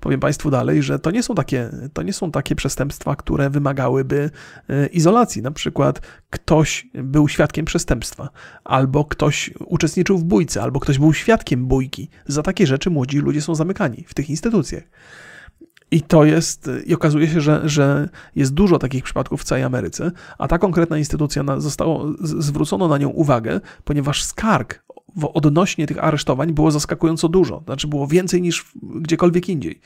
powiem Państwu dalej, że to nie są takie, to nie są takie przestępstwa, które wymagałyby e, izolacji. Na przykład ktoś był świadkiem przestępstwa, albo ktoś uczestniczył w bójce, albo ktoś był świadkiem bójki. Za takie rzeczy młodzi ludzie są zamykani w tych instytucjach. I to jest, i okazuje się, że, że jest dużo takich przypadków w całej Ameryce, a ta konkretna instytucja na, zostało, zwrócono na nią uwagę, ponieważ skarg odnośnie tych aresztowań było zaskakująco dużo. Znaczy było więcej niż gdziekolwiek indziej.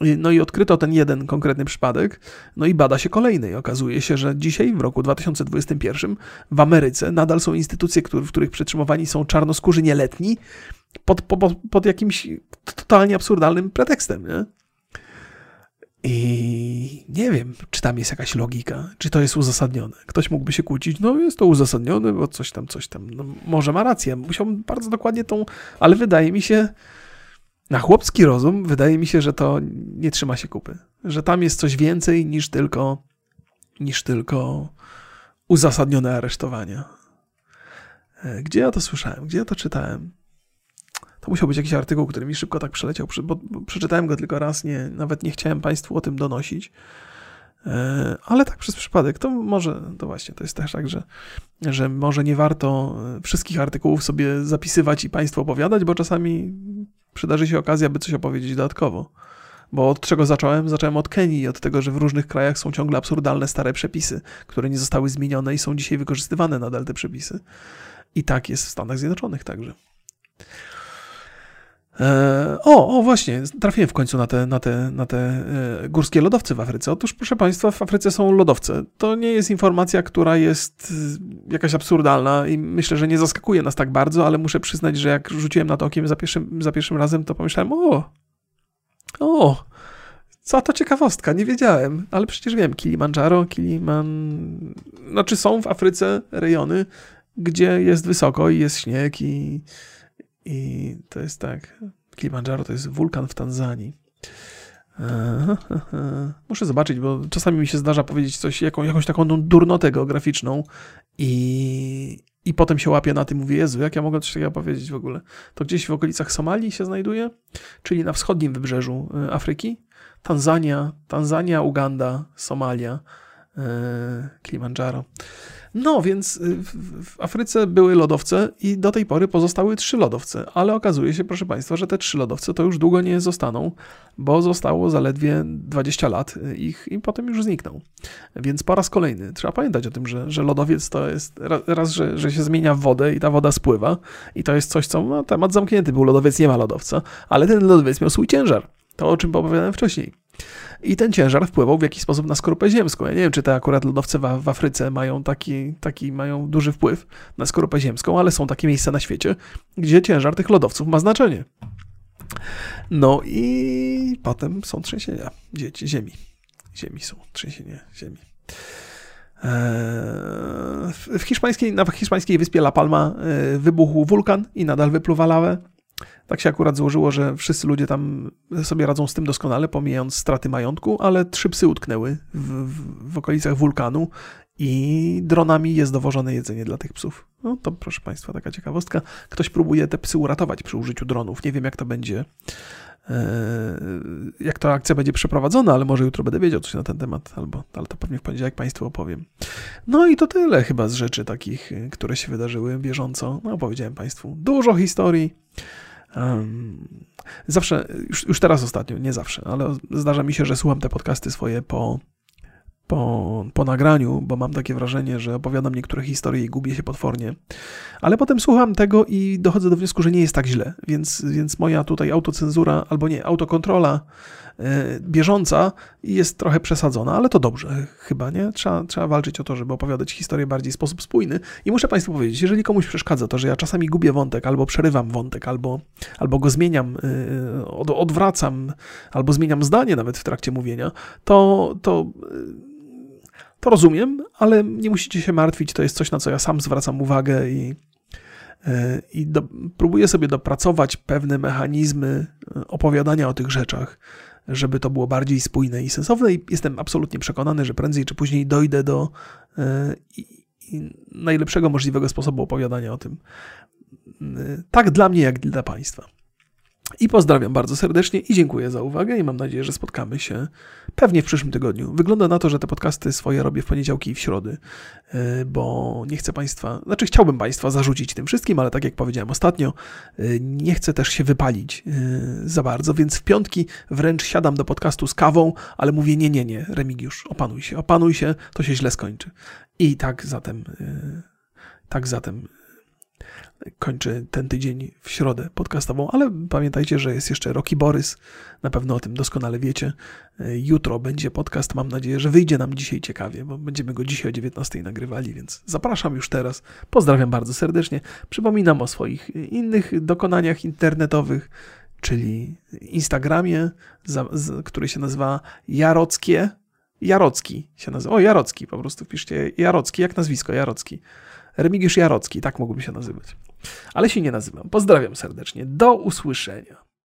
No i odkryto ten jeden konkretny przypadek, no i bada się kolejny. I okazuje się, że dzisiaj, w roku 2021, w Ameryce nadal są instytucje, w których przetrzymywani są czarnoskórzy nieletni pod, pod, pod jakimś totalnie absurdalnym pretekstem. Nie? I nie wiem, czy tam jest jakaś logika, czy to jest uzasadnione. Ktoś mógłby się kłócić, no jest to uzasadnione, bo coś tam, coś tam. No, może ma rację. Musiałbym bardzo dokładnie tą, ale wydaje mi się, na chłopski rozum, wydaje mi się, że to nie trzyma się kupy. Że tam jest coś więcej niż tylko, niż tylko uzasadnione aresztowania. E, gdzie ja to słyszałem? Gdzie ja to czytałem? To musiał być jakiś artykuł, który mi szybko tak przeleciał, bo przeczytałem go tylko raz, nie, nawet nie chciałem Państwu o tym donosić. E, ale tak przez przypadek, to może, to właśnie, to jest też tak, że, że może nie warto e, wszystkich artykułów sobie zapisywać i Państwu opowiadać, bo czasami przydarzy się okazja, by coś opowiedzieć dodatkowo. Bo od czego zacząłem? Zacząłem od Kenii, od tego, że w różnych krajach są ciągle absurdalne stare przepisy, które nie zostały zmienione i są dzisiaj wykorzystywane nadal te przepisy. I tak jest w Stanach Zjednoczonych także. E, o, o, właśnie, trafiłem w końcu na te, na te, na te e, górskie lodowce w Afryce. Otóż, proszę Państwa, w Afryce są lodowce. To nie jest informacja, która jest e, jakaś absurdalna i myślę, że nie zaskakuje nas tak bardzo, ale muszę przyznać, że jak rzuciłem na to okiem za pierwszym, za pierwszym razem, to pomyślałem, o, o, co to ciekawostka, nie wiedziałem, ale przecież wiem, Kilimandżaro, Kiliman... Znaczy są w Afryce rejony, gdzie jest wysoko i jest śnieg i i to jest tak. Kilimandżaro to jest wulkan w Tanzanii. Muszę zobaczyć, bo czasami mi się zdarza powiedzieć coś, jaką, jakąś taką durnotę geograficzną i, i potem się łapię na tym, mówię, Jezu, jak ja mogę coś takiego powiedzieć w ogóle? To gdzieś w okolicach Somalii się znajduje, czyli na wschodnim wybrzeżu y, Afryki. Tanzania, Tanzania, Uganda, Somalia, e, Kilimandżaro. No, więc y, w, Afryce były lodowce i do tej pory pozostały trzy lodowce, ale okazuje się, proszę Państwa, że te trzy lodowce to już długo nie zostaną, bo zostało zaledwie 20 lat ich i potem już znikną. Więc po raz kolejny trzeba pamiętać o tym, że, że lodowiec to jest raz, że, że się zmienia w wodę i ta woda spływa i to jest coś, co no, temat zamknięty był, lodowiec nie ma lodowca, ale ten lodowiec miał swój ciężar. To, o czym opowiadałem wcześniej. I ten ciężar wpływał w jakiś sposób na skorupę ziemską. Ja nie wiem, czy te akurat lodowce w, w Afryce mają taki, taki, mają duży wpływ na skorupę ziemską, ale są takie miejsca na świecie, gdzie ciężar tych lodowców ma znaczenie. No i potem są trzęsienia dzieci, ziemi. Ziemi są, trzęsienia ziemi. Eee, w hiszpańskiej, na hiszpańskiej wyspie La Palma e, wybuchł wulkan i nadal wypluwa lawę. Tak się akurat złożyło, że wszyscy ludzie tam sobie radzą z tym doskonale, pomijając straty majątku, ale trzy psy utknęły w, w, w okolicach wulkanu i dronami jest dowożone jedzenie dla tych psów. No to proszę Państwa, taka ciekawostka. Ktoś próbuje te psy uratować przy użyciu dronów. Nie wiem, jak to będzie, e, jak ta akcja będzie przeprowadzona, ale może jutro będę wiedział coś na ten temat, albo, ale to pewnie w poniedziałek Państwu opowiem. No i to tyle chyba z rzeczy takich, które się wydarzyły bieżąco. No, opowiedziałem Państwu dużo historii. Zawsze, już, już teraz ostatnio, nie zawsze, ale zdarza mi się, że słucham te podcasty swoje po, po, po nagraniu, bo mam takie wrażenie, że opowiadam niektóre historie i gubię się potwornie. Ale potem słucham tego i dochodzę do wniosku, że nie jest tak źle, więc, więc moja tutaj autocenzura, albo nie, autokontrola bieżąca i jest trochę przesadzona, ale to dobrze chyba, nie? Trzeba, trzeba walczyć o to, żeby opowiadać historię bardziej w sposób spójny. I muszę Państwu powiedzieć, jeżeli komuś przeszkadza to, że ja czasami gubię wątek, albo przerywam wątek, albo, albo go zmieniam, e, od, odwracam, albo zmieniam zdanie nawet w trakcie mówienia, to, to e, to rozumiem, ale nie musicie się martwić, to jest coś, na co ja sam zwracam uwagę i, i do, próbuję sobie dopracować pewne mechanizmy opowiadania o tych rzeczach, żeby to było bardziej spójne i sensowne i jestem absolutnie przekonany, że prędzej czy później dojdę do e, najlepszego możliwego sposobu opowiadania o tym. E, tak dla mnie, jak dla Państwa. I pozdrawiam bardzo serdecznie i dziękuję za uwagę i mam nadzieję, że spotkamy się pewnie w przyszłym tygodniu. Wygląda na to, że te podcasty swoje robię w poniedziałki i w środy, e, bo nie chcę Państwa, znaczy chciałbym Państwa zarzucić tym wszystkim, ale tak jak powiedziałem ostatnio, e, nie chcę też się wypalić e, za bardzo, więc w piątki wręcz siadam do podcastu z kawą, ale mówię nie, nie, nie, Remigiusz, opanuj się, opanuj się, to się źle skończy. I tak zatem, tak zatem kończy ten tydzień w środę podcastową, ale pamiętajcie, że jest jeszcze Roki Borys, na pewno o tym doskonale wiecie. Jutro będzie podcast, mam nadzieję, że wyjdzie nam dzisiaj ciekawie, bo będziemy go dzisiaj o 19 nagrywali, więc zapraszam już teraz. Pozdrawiam bardzo serdecznie. Przypominam o swoich innych dokonaniach internetowych, czyli Instagramie, który się nazywa Jarockie. Jarocki się nazywa. O, Jarocki, po prostu wpiszcie Jarocki, jak nazwisko Jarocki. Remigiusz Jarocki, tak mógłby się nazywać. Ale się nie nazywam. Pozdrawiam serdecznie. Do usłyszenia.